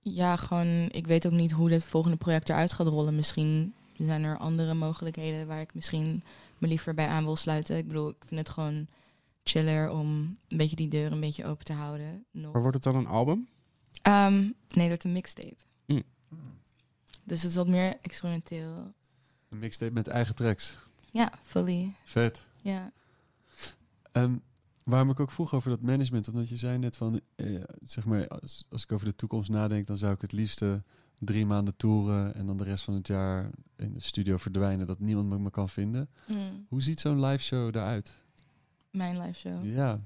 S3: ja, gewoon. Ik weet ook niet hoe dit volgende project eruit gaat rollen. Misschien zijn er andere mogelijkheden waar ik misschien me liever bij aan wil sluiten. Ik bedoel, ik vind het gewoon chiller om een beetje die deur een beetje open te houden. Nog.
S1: Maar wordt het dan een album?
S3: Ehm, nee, het wordt een mixtape.
S1: Mm.
S3: Dus het is wat meer experimenteel.
S2: Een mixtape met eigen tracks.
S3: Ja, fully.
S2: Vet.
S3: Ja.
S2: Ehm, waarom ik ook vroeg over dat management, omdat je zei net van, eh, zeg maar, als, als ik over de toekomst nadenk, dan zou ik het liefste drie maanden toeren en dan de rest van het jaar in de studio verdwijnen, dat niemand me, me kan vinden.
S3: Mm,
S2: Hoe ziet zo'n live show eruit?
S3: Mijn live show.
S2: Ja,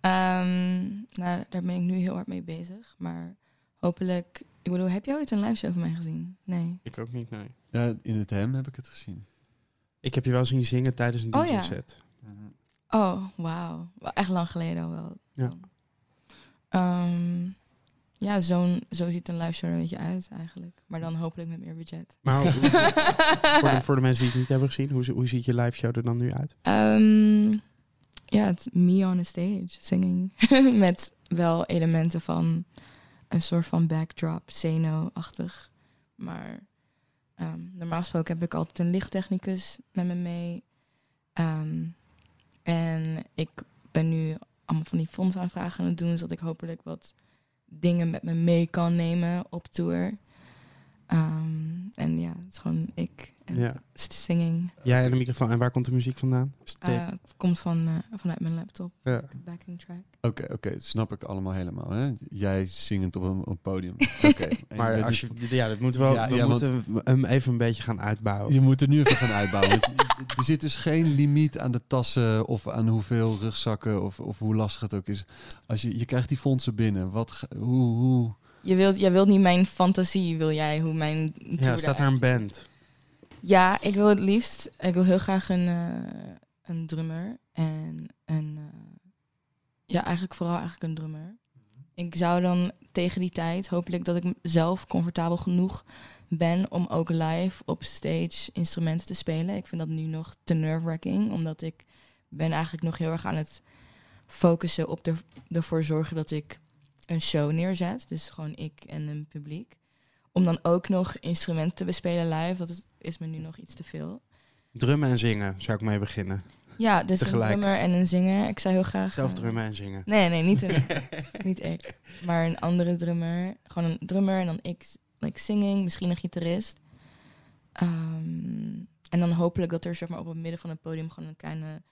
S3: Ehm, nou, daar ben ik nu heel hard mee bezig. Maar hopelijk... Ik bedoel, heb jij ooit een live show van mij gezien? Nee.
S1: Ik ook niet, nee.
S2: ja, in het hem heb ik het gezien.
S1: Ik heb je wel zien zingen tijdens een
S3: Oh, ja.
S1: DJ-set.
S3: Oh, wauw. Wel Echt lang geleden al wel.
S1: Ja.
S3: Ehm, ja, zo'n, zo ziet een live show er een beetje uit eigenlijk. Maar dan hopelijk met meer budget.
S1: Maar hoe- voor, de, voor de mensen die het niet hebben gezien, hoe, hoe ziet je live show er dan nu uit?
S3: Ehm, ja, het me on a stage, singing. Met wel elementen van een soort van backdrop, Zeno-achtig. Maar ehm, normaal gesproken heb ik altijd een lichttechnicus met me mee. Ehm, en ik ben nu allemaal van die fondsaanvragen aan het doen, zodat ik hopelijk wat dingen met me mee kan nemen op tour. Ehm, en ja, het is gewoon ik en
S1: Ja.
S3: singing.
S1: Jij en de microfoon. En waar komt de muziek vandaan? Is het?
S3: Eh, komt van, eh, vanuit mijn laptop,
S1: ja.
S3: backing track.
S2: Oké, oké, dat snap ik allemaal helemaal. Hè? Jij zingend op een, op een podium. Oké.
S1: Maar als je, ja, dat moeten we,
S2: Ja,
S1: we
S2: ja,
S1: moeten hem even een beetje gaan uitbouwen.
S2: Je moet er nu even gaan uitbouwen. want er zit dus geen limiet aan de tassen of aan hoeveel rugzakken of, of hoe lastig het ook is. Als je, je krijgt die fondsen binnen. Wat, hoe, hoe?
S3: Je wilt, jij wilt niet mijn fantasie, wil jij, hoe mijn
S1: Ja, staat daar een band?
S3: Ja, ik wil het liefst, ik wil heel graag een, eh, een drummer en een, eh, ja, eigenlijk vooral eigenlijk een drummer. Ik zou dan tegen die tijd, hopelijk dat ik zelf comfortabel genoeg ben om ook live op stage instrumenten te spelen. Ik vind dat nu nog te nerve-wracking, omdat ik ben eigenlijk nog heel erg aan het focussen op de, ervoor zorgen dat ik een show neerzet. Dus gewoon ik en een publiek. Om dan ook nog instrumenten te bespelen live, dat is, is me nu nog iets te veel.
S1: Drummen en zingen zou ik mee beginnen.
S3: Ja, dus
S1: Tegelijk.
S3: een drummer en een zinger. Ik zou heel graag...
S1: Zelf
S3: eh,
S1: drummen en zingen.
S3: Nee, nee, niet, een, niet ik. Maar een andere drummer. Gewoon een drummer en dan ik, like singing, misschien een gitarist. Ehm, en dan hopelijk dat er zeg maar, op het midden van het podium gewoon een kleine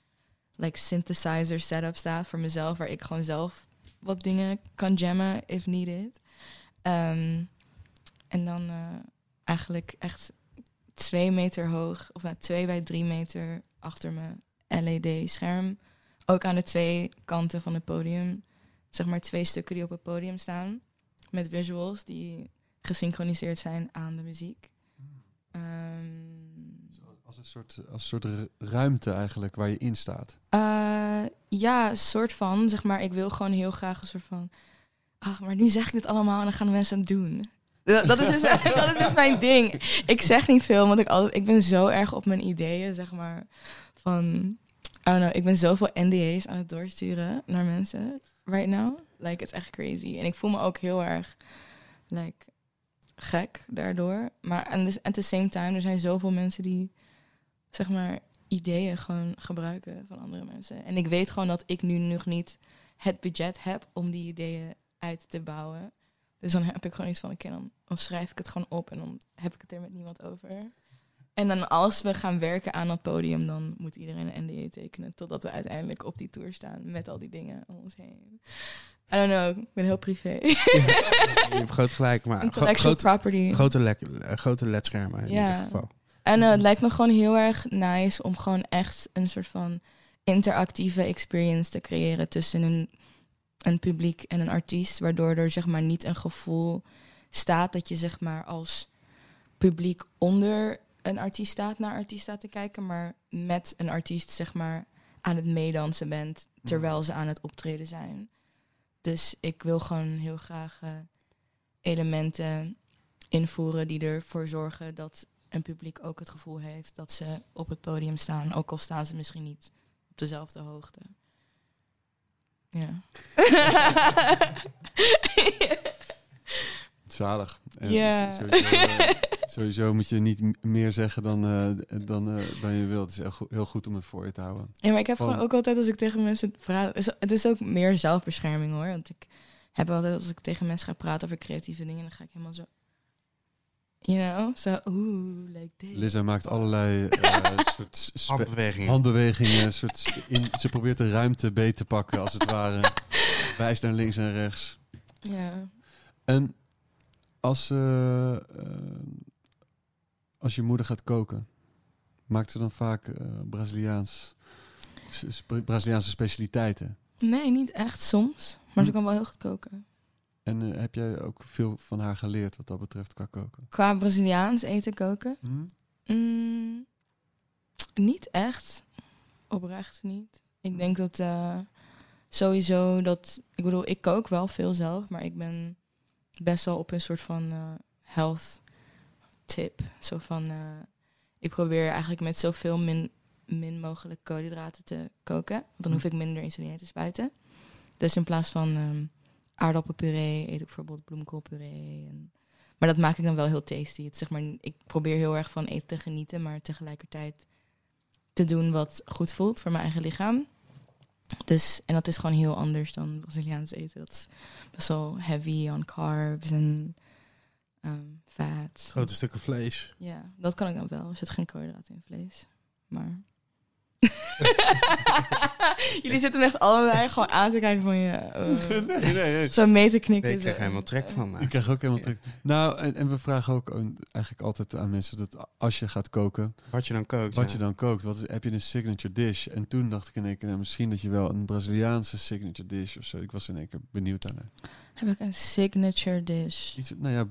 S3: like, synthesizer setup staat voor mezelf. Waar ik gewoon zelf wat dingen kan jammen if needed. Ehm, en dan eh, eigenlijk echt twee meter hoog, of nou, twee bij drie meter achter mijn LED-scherm. Ook aan de twee kanten van het podium. Zeg maar twee stukken die op het podium staan. Met visuals die gesynchroniseerd zijn aan de muziek. Ehm,
S2: Als een soort, als een soort ru- ruimte eigenlijk waar je in staat.
S3: Eh, ja, soort van. Zeg maar, ik wil gewoon heel graag een soort van. Ach, maar nu zeg ik dit allemaal en dan gaan mensen het doen. Dat, is dus, dat is dus mijn ding. Ik zeg niet veel, want ik, altijd, ik ben zo erg op mijn ideeën, zeg maar. Van, I don't know, ik ben zoveel NDA's aan het doorsturen naar mensen right now. Like, it's echt crazy. En ik voel me ook heel erg, like, gek daardoor. Maar the, at the same time, er zijn zoveel mensen die, zeg maar, ideeën gewoon gebruiken van andere mensen. En ik weet gewoon dat ik nu nog niet het budget heb om die ideeën uit te bouwen. Dus dan heb ik gewoon iets van, oké, dan, dan schrijf ik het gewoon op en dan heb ik het er met niemand over. En dan als we gaan werken aan dat podium, dan moet iedereen een NDA tekenen. Totdat we uiteindelijk op die tour staan met al die dingen om ons heen. I don't know, ik ben heel privé.
S1: Je hebt groot gelijk, maar gro- grote,
S3: property.
S1: grote, ledschermen in
S3: Ja.
S1: ieder geval.
S3: En eh, het lijkt me gewoon heel erg nice om gewoon echt een soort van interactieve experience te creëren tussen een, een publiek en een artiest. Waardoor er zeg maar niet een gevoel staat dat je zeg maar als publiek onder een artiest staat naar artiest staat te kijken. Maar met een artiest zeg maar aan het meedansen bent terwijl ze aan het optreden zijn. Dus ik wil gewoon heel graag eh, elementen invoeren die ervoor zorgen dat een publiek ook het gevoel heeft dat ze op het podium staan, ook al staan ze misschien niet op dezelfde hoogte. Ja.
S2: Zalig.
S3: Ja.
S2: s- Sowieso, eh, sowieso moet je niet meer zeggen dan, eh, dan, eh, dan je wilt. Het is heel, go- heel goed om het voor je te houden.
S3: ja, maar ik heb
S2: Van-
S3: gewoon ook altijd als ik tegen mensen praat, het is ook meer zelfbescherming hoor, want ik heb altijd als ik tegen mensen ga praten over creatieve dingen, dan ga ik helemaal zo, you know, zo, oeh, like this.
S2: Lisa maakt allerlei eh, soort
S1: Handbewegingen.
S2: handbewegingen. Soort in, ze probeert de ruimte beet te pakken, als het ware. Wijst naar links en rechts.
S3: Ja.
S2: En als, eh, als je moeder gaat koken, maakt ze dan vaak eh, Braziliaans, Braziliaanse specialiteiten?
S3: Nee, niet echt soms, maar ze
S2: Hm.
S3: kan wel heel goed koken.
S2: En eh, heb jij ook veel van haar geleerd wat dat betreft qua koken?
S3: Qua Braziliaans eten koken,
S2: Hm?
S3: Mm, niet echt. Oprecht niet. Ik denk dat eh, sowieso dat... Ik bedoel, ik kook wel veel zelf, maar ik ben best wel op een soort van eh, health tip. Zo van, ik probeer eigenlijk met zoveel min, min mogelijk koolhydraten te koken. Want dan hoef ik minder insuline te spuiten. Dus in plaats van ehm, aardappelpuree eet ik bijvoorbeeld bloemkoolpuree. En, maar dat maak ik dan wel heel tasty. Het, zeg maar, ik probeer heel erg van eten te genieten, maar tegelijkertijd te doen wat goed voelt voor mijn eigen lichaam. Dus, en dat is gewoon heel anders dan Braziliaans eten. Dat is best wel heavy on carbs en ehm fat.
S1: Grote stukken vlees.
S3: Ja, dat kan ik dan wel. Er zit geen koolhydraten in vlees. Maar... Jullie zitten echt allebei gewoon aan te kijken van je... eh,
S2: nee, nee, nee.
S3: zo mee te knikken.
S1: Nee, ik krijg er helemaal trek van.
S2: Ik krijg ook helemaal trek. Nou, en, en we vragen ook eigenlijk altijd aan mensen dat als je gaat koken,
S1: Wat je dan kookt.
S2: wat
S1: ja.
S2: je dan kookt. Wat is, heb je een signature dish? En toen dacht ik in één keer, nou, misschien dat je wel een Braziliaanse signature dish of zo. Ik was in één keer benieuwd aan.
S3: Heb ik een signature dish?
S2: Iets, nou ja,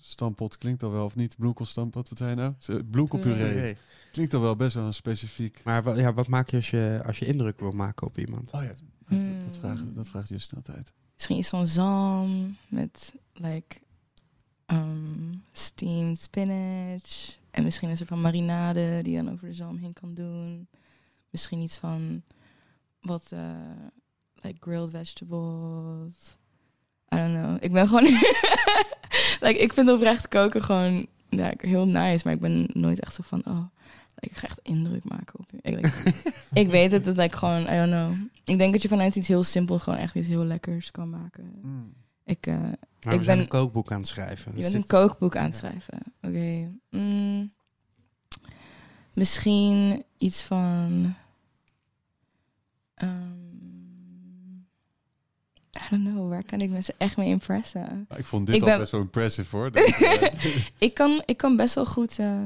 S2: bloemkoolstampot klinkt al wel, of niet? Bloemkoolstampot, wat zei je nou? Bloemkoolpuree.
S1: Puree.
S2: Klinkt al wel best wel een specifiek.
S1: Maar wat, ja, wat maak je als, je als je indruk wil maken op iemand?
S2: Oh ja, dat,
S3: Hmm.
S2: dat, vraagt, dat vraagt Justin altijd.
S3: Misschien iets van zalm met like um, steamed spinach. En misschien een soort van marinade die je dan over de zalm heen kan doen. Misschien iets van wat eh, like grilled vegetables. I don't know. Ik ben gewoon like ik vind oprecht koken gewoon ja, heel nice, maar ik ben nooit echt zo van oh like, ik ga echt indruk maken op je. Ik, like, ik weet het, het like gewoon I don't know. Ik denk dat je vanuit iets heel simpel gewoon echt iets heel lekkers kan maken.
S2: Hmm.
S3: Ik, eh,
S1: Maar
S3: Ik
S1: we zijn
S3: ben-
S1: een kookboek aan het schrijven.
S3: je
S1: Dus
S3: bent een kookboek aan het schrijven. Oké. Mm, misschien iets van. ehm, I don't know, waar kan ik mensen echt mee impressen?
S2: Ik vond dit
S3: Ik
S2: al
S3: ben-
S2: best wel impressive hoor.
S3: Ik kan, ik kan best wel goed eh,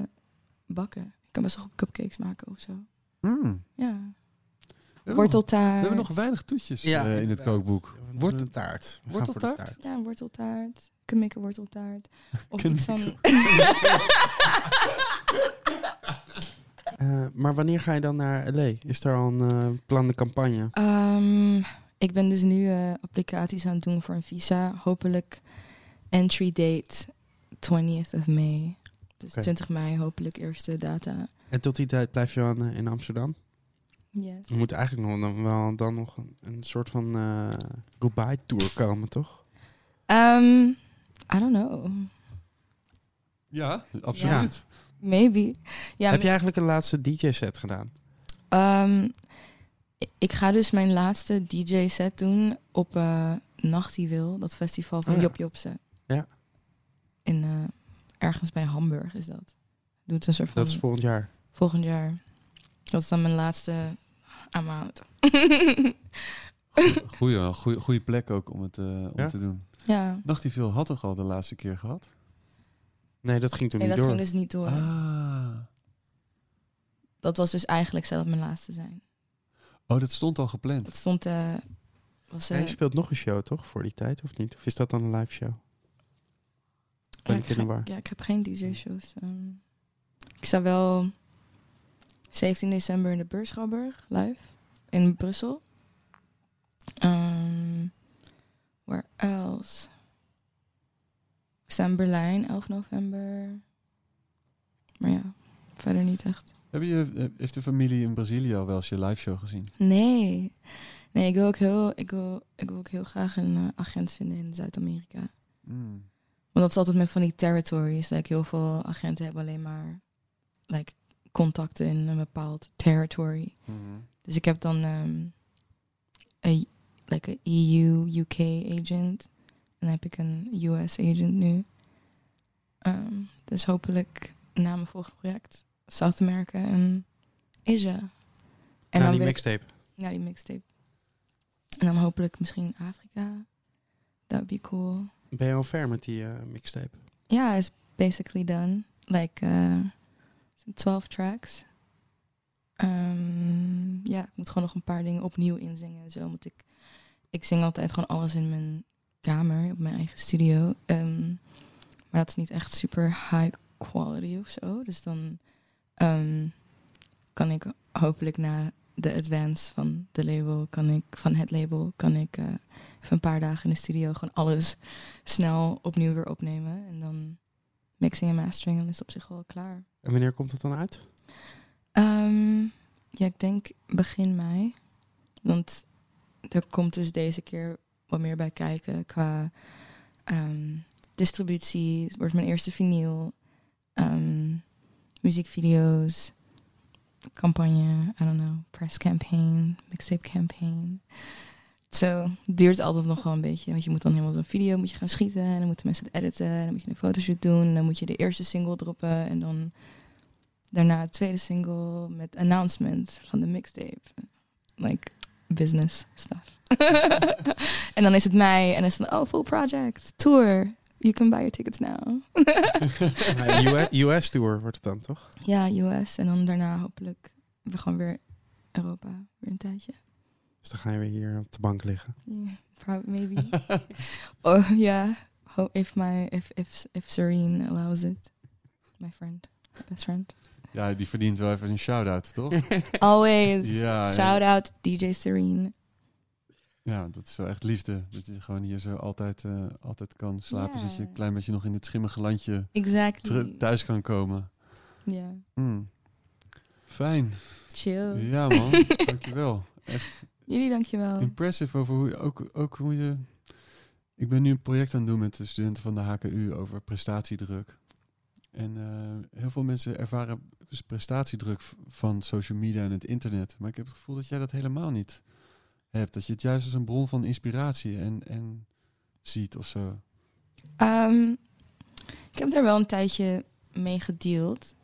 S3: bakken. Ik kan best wel goed cupcakes maken of zo.
S2: hmm.
S3: Ja.
S2: We hebben nog-
S3: Worteltaart.
S2: We hebben nog weinig toetjes eh, in het kookboek. Worteltaart?
S1: voor de taart.
S3: Ja, een worteltaart. Kemikke worteltaart. Of iets van...
S1: Eh, maar wanneer ga je dan naar LA? Is er al een eh plande campagne?
S3: Ehm, ik ben dus nu eh, applicaties aan het doen voor een visa. Hopelijk entry date 20th of May. Dus
S1: Oké.
S3: 20 mei hopelijk eerste data.
S1: En tot die tijd blijf je dan eh, in Amsterdam?
S3: Yes.
S1: Er moet eigenlijk nog dan, wel dan nog een, een soort van eh, goodbye tour komen, toch?
S3: Ehm, I don't know.
S2: Ja, absoluut.
S3: Maybe. Ja,
S1: Heb je eigenlijk een laatste DJ-set gedaan?
S3: Ehm, Ik ga dus mijn laatste DJ-set doen op eh Nachtiwil, dat festival van
S1: Oh ja.
S3: Job Jobsen.
S1: Ja.
S3: In, eh, ergens bij Hamburg is dat. Doet een soort van
S1: Dat is volgend jaar.
S3: volgend jaar. Dat is dan mijn laatste amount.
S2: Goeie, goeie, goeie plek ook om het eh, om
S1: Ja?
S2: te doen.
S3: ja.
S2: Nachtieville had toch al de laatste keer gehad?
S1: Nee, dat ging toen
S3: Nee,
S1: niet
S3: dat
S1: door.
S3: ging dus niet door.
S2: Ah.
S3: Dat was dus eigenlijk dat mijn laatste zijn.
S2: Oh, dat stond al gepland.
S3: Dat stond... eh was,
S1: Ja,
S3: eh,
S1: je speelt nog een show, toch? Voor die tijd, of niet? Of is dat dan een live show? Ben
S3: Ja,
S1: ik in de war?
S3: Ja, ik heb geen DJ-shows. ehm. ik sta wel 17 december in de Beurschouwburg live in Brussel. Um, where else? Ik sta in Berlijn 11 november. Maar ja, verder niet echt.
S2: Heb je, eh, heeft de familie in Brazilië al wel eens je live show gezien?
S3: Nee. Nee, ik wil ook heel, ik wil, ik wil ook heel graag een eh, agent vinden in Zuid-Amerika.
S2: Mm.
S3: Want dat is altijd met van die territories. Like heel veel agenten hebben alleen maar like, contacten in een bepaald territory.
S2: Mhm.
S3: Dus ik heb dan ehm een like a EU, UK agent. En dan heb ik een US agent nu. Ehm, dus hopelijk na mijn volgende project South America en Asia. En
S1: ja, die mixtape.
S3: ja, die mixtape. En dan hopelijk misschien Afrika. Dat would be cool.
S1: Ben je al ver met die eh, mixtape?
S3: Ja, it's basically done. Like uh, 12 tracks. Ehm, ja, ik moet gewoon nog een paar dingen opnieuw inzingen en zo. Want ik, ik zing altijd gewoon alles in mijn kamer, op mijn eigen studio. Ehm, maar dat is niet echt super high quality of zo. Dus dan ehm, kan ik hopelijk na de advance van de label, kan ik, van het label, kan ik eh, even een paar dagen in de studio gewoon alles snel opnieuw weer opnemen. En dan mixing en mastering, dan is op zich wel klaar.
S1: En wanneer komt het dan uit?
S3: Ehm, ja, ik denk begin mei. Want er komt dus deze keer wat meer bij kijken qua ehm, distributie. Het wordt mijn eerste vinyl. ehm, muziekvideo's. Campagne, I don't know, press campaign, mixtape campaign. Zo, duurt altijd nog wel een beetje. Want je moet dan helemaal zo'n video moet je gaan schieten. En dan moeten mensen het editen. En dan moet je een fotoshoot doen. En dan moet je de eerste single droppen. En dan daarna het tweede single met announcement van de mixtape. Like business stuff. en dan is het mei en dan is het oh full project tour. You can buy your tickets now.
S1: Ja, US, US tour wordt het dan, toch?
S3: ja, US en dan daarna hopelijk we gewoon weer Europa weer een tijdje.
S1: Dus dan ga je weer hier op de bank liggen.
S3: Yeah, probably maybe. oh yeah, Ho- if my if if if Serene allows it, my friend, best friend.
S2: Ja, die verdient wel even een shout-out, toch?
S3: Always.
S2: Ja,
S3: Shout out DJ Serene.
S2: Ja, dat is wel echt liefde. Dat je gewoon hier zo altijd, eh, altijd kan slapen. Zodat je een klein beetje nog in het schimmige landje
S3: Exactly.
S2: thuis kan komen.
S3: Ja.
S2: Mm. Fijn.
S3: Chill.
S2: Ja man, dankjewel. Echt
S3: Jullie dankjewel.
S2: impressive over hoe je ook, ook hoe je... Ik ben nu een project aan het doen met de studenten van de HKU over prestatiedruk. En eh, heel veel mensen ervaren dus prestatiedruk van social media en het internet. Maar ik heb het gevoel dat jij dat helemaal niet hebt. Dat je het juist als een bron van inspiratie en, en ziet of zo.
S3: Ehm, ik heb daar wel een tijdje mee gedeeld.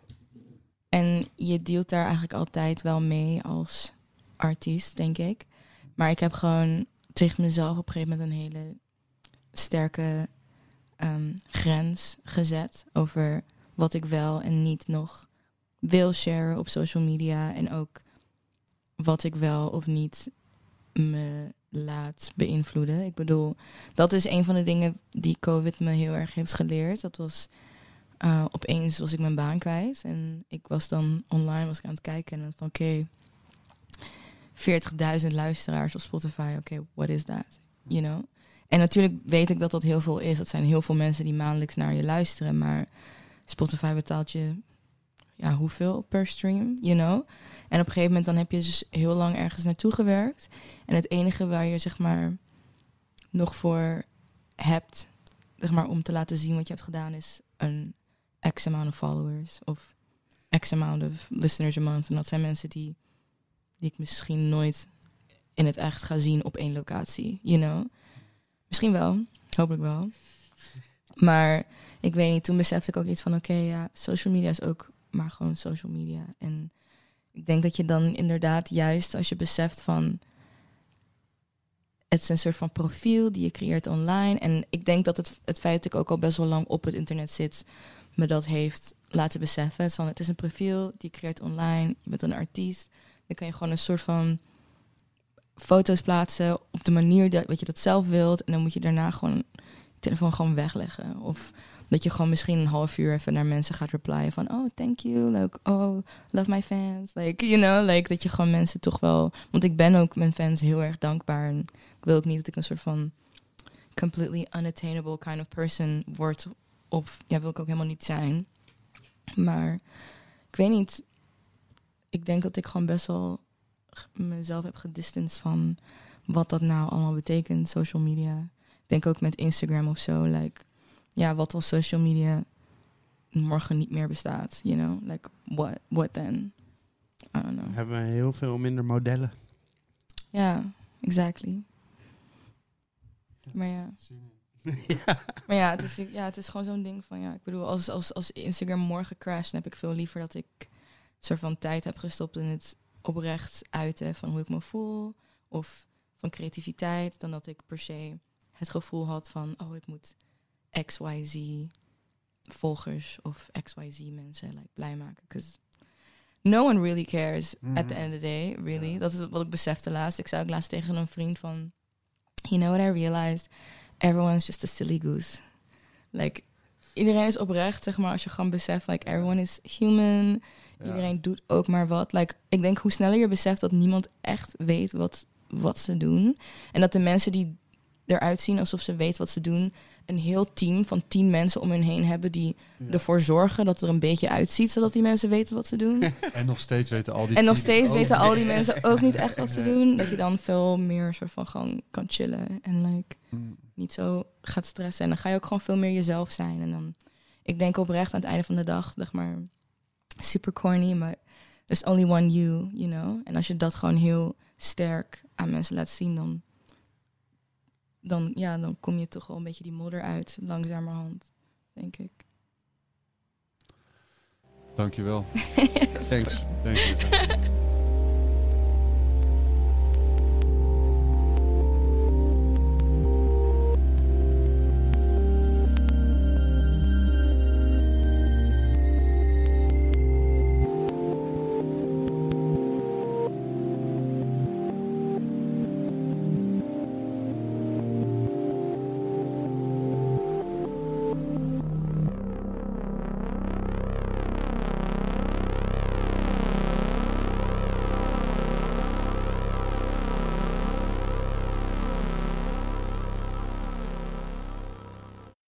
S3: En je dealt daar eigenlijk altijd wel mee als artiest, denk ik. Maar ik heb gewoon tegen mezelf op een gegeven moment een hele sterke ehm, grens gezet over wat ik wel en niet nog wil sharen op social media. En ook wat ik wel of niet me laat beïnvloeden. Ik bedoel, dat is een van de dingen die COVID me heel erg heeft geleerd. Dat was eh, opeens was ik mijn baan kwijt en ik was dan online was ik aan het kijken en dan van oké, 40.000 luisteraars op Spotify. Oké, what is that? You know? En natuurlijk weet ik dat dat heel veel is. Dat zijn heel veel mensen die maandelijks naar je luisteren, maar Spotify betaalt je ja, hoeveel per stream, you know? En op een gegeven moment dan heb je dus heel lang ergens naartoe gewerkt. En het enige waar je zeg maar nog voor hebt, zeg maar om te laten zien wat je hebt gedaan, is een x amount of followers of x amount of listeners a month. En dat zijn mensen die, die ik misschien nooit in het echt ga zien op één locatie, you know. Misschien wel, hopelijk wel. Maar ik weet niet, toen besefte ik ook iets van, oké, ja, social media is ook maar gewoon social media. En ik denk dat je dan inderdaad juist als je beseft van, het is een soort van profiel die je creëert online. En ik denk dat het, het feit dat ik ook al best wel lang op het internet zit, me dat heeft laten beseffen. Het is, van, het is een profiel die je creëert online. Je bent een artiest. Dan kan je gewoon een soort van foto's plaatsen op de manier dat, wat je dat zelf wilt. En dan moet je daarna gewoon je telefoon gewoon wegleggen. Of dat je gewoon misschien een half uur even naar mensen gaat replyen van oh thank you, like oh love my fans, like you know, like dat je gewoon mensen toch wel, want ik ben ook mijn fans heel erg dankbaar en ik wil ook niet dat ik een soort van completely unattainable kind of person word of ja wil ik ook helemaal niet zijn, maar ik weet niet, ik denk dat ik gewoon best wel mezelf heb gedistanced van wat dat nou allemaal betekent, social media. Ik denk ook met Instagram of zo, like ja, wat als social media morgen niet meer bestaat, you know? Like, what, what then? I don't know.
S1: Hebben we heel veel minder modellen.
S3: Ja, exactly. Maar ja. Maar ja, het is, ja, het is gewoon zo'n ding van, ja, ik bedoel, als, als, als Instagram morgen crasht, dan heb ik veel liever dat ik een soort van tijd heb gestopt in het oprecht uiten van hoe ik me voel, of van creativiteit, dan dat ik per se het gevoel had van, oh, ik moet XYZ volgers of XYZ mensen like, blij maken. Because no one really cares at the end of the day, really. Dat is wat ik besefte laatst. Ik zei ook laatst tegen een vriend van... You know what I realized? Everyone's just a silly goose. Like, iedereen is oprecht, zeg maar. Als je gewoon beseft, like, everyone is human. Iedereen doet ook maar wat. Like, ik denk hoe sneller je beseft dat niemand echt weet wat, wat ze doen. En dat de mensen die eruit zien alsof ze weten wat ze doen, een heel team van tien mensen om hen heen hebben die ervoor zorgen dat er een beetje uitziet, zodat die mensen weten wat ze doen.
S2: En nog steeds weten al die
S3: en nog steeds weten al die mensen ook niet echt wat ze doen. Dat je dan veel meer soort van gewoon kan chillen en like
S2: Mm.
S3: niet zo gaat stressen. En dan ga je ook gewoon veel meer jezelf zijn. En dan, ik denk oprecht aan het einde van de dag, zeg maar, super corny, maar there's only one you, you know. En als je dat gewoon heel sterk aan mensen laat zien, dan, dan, ja, dan kom je toch wel een beetje die modder uit, langzamerhand, denk ik.
S2: Dankjewel.
S1: Thanks.
S2: Thanks.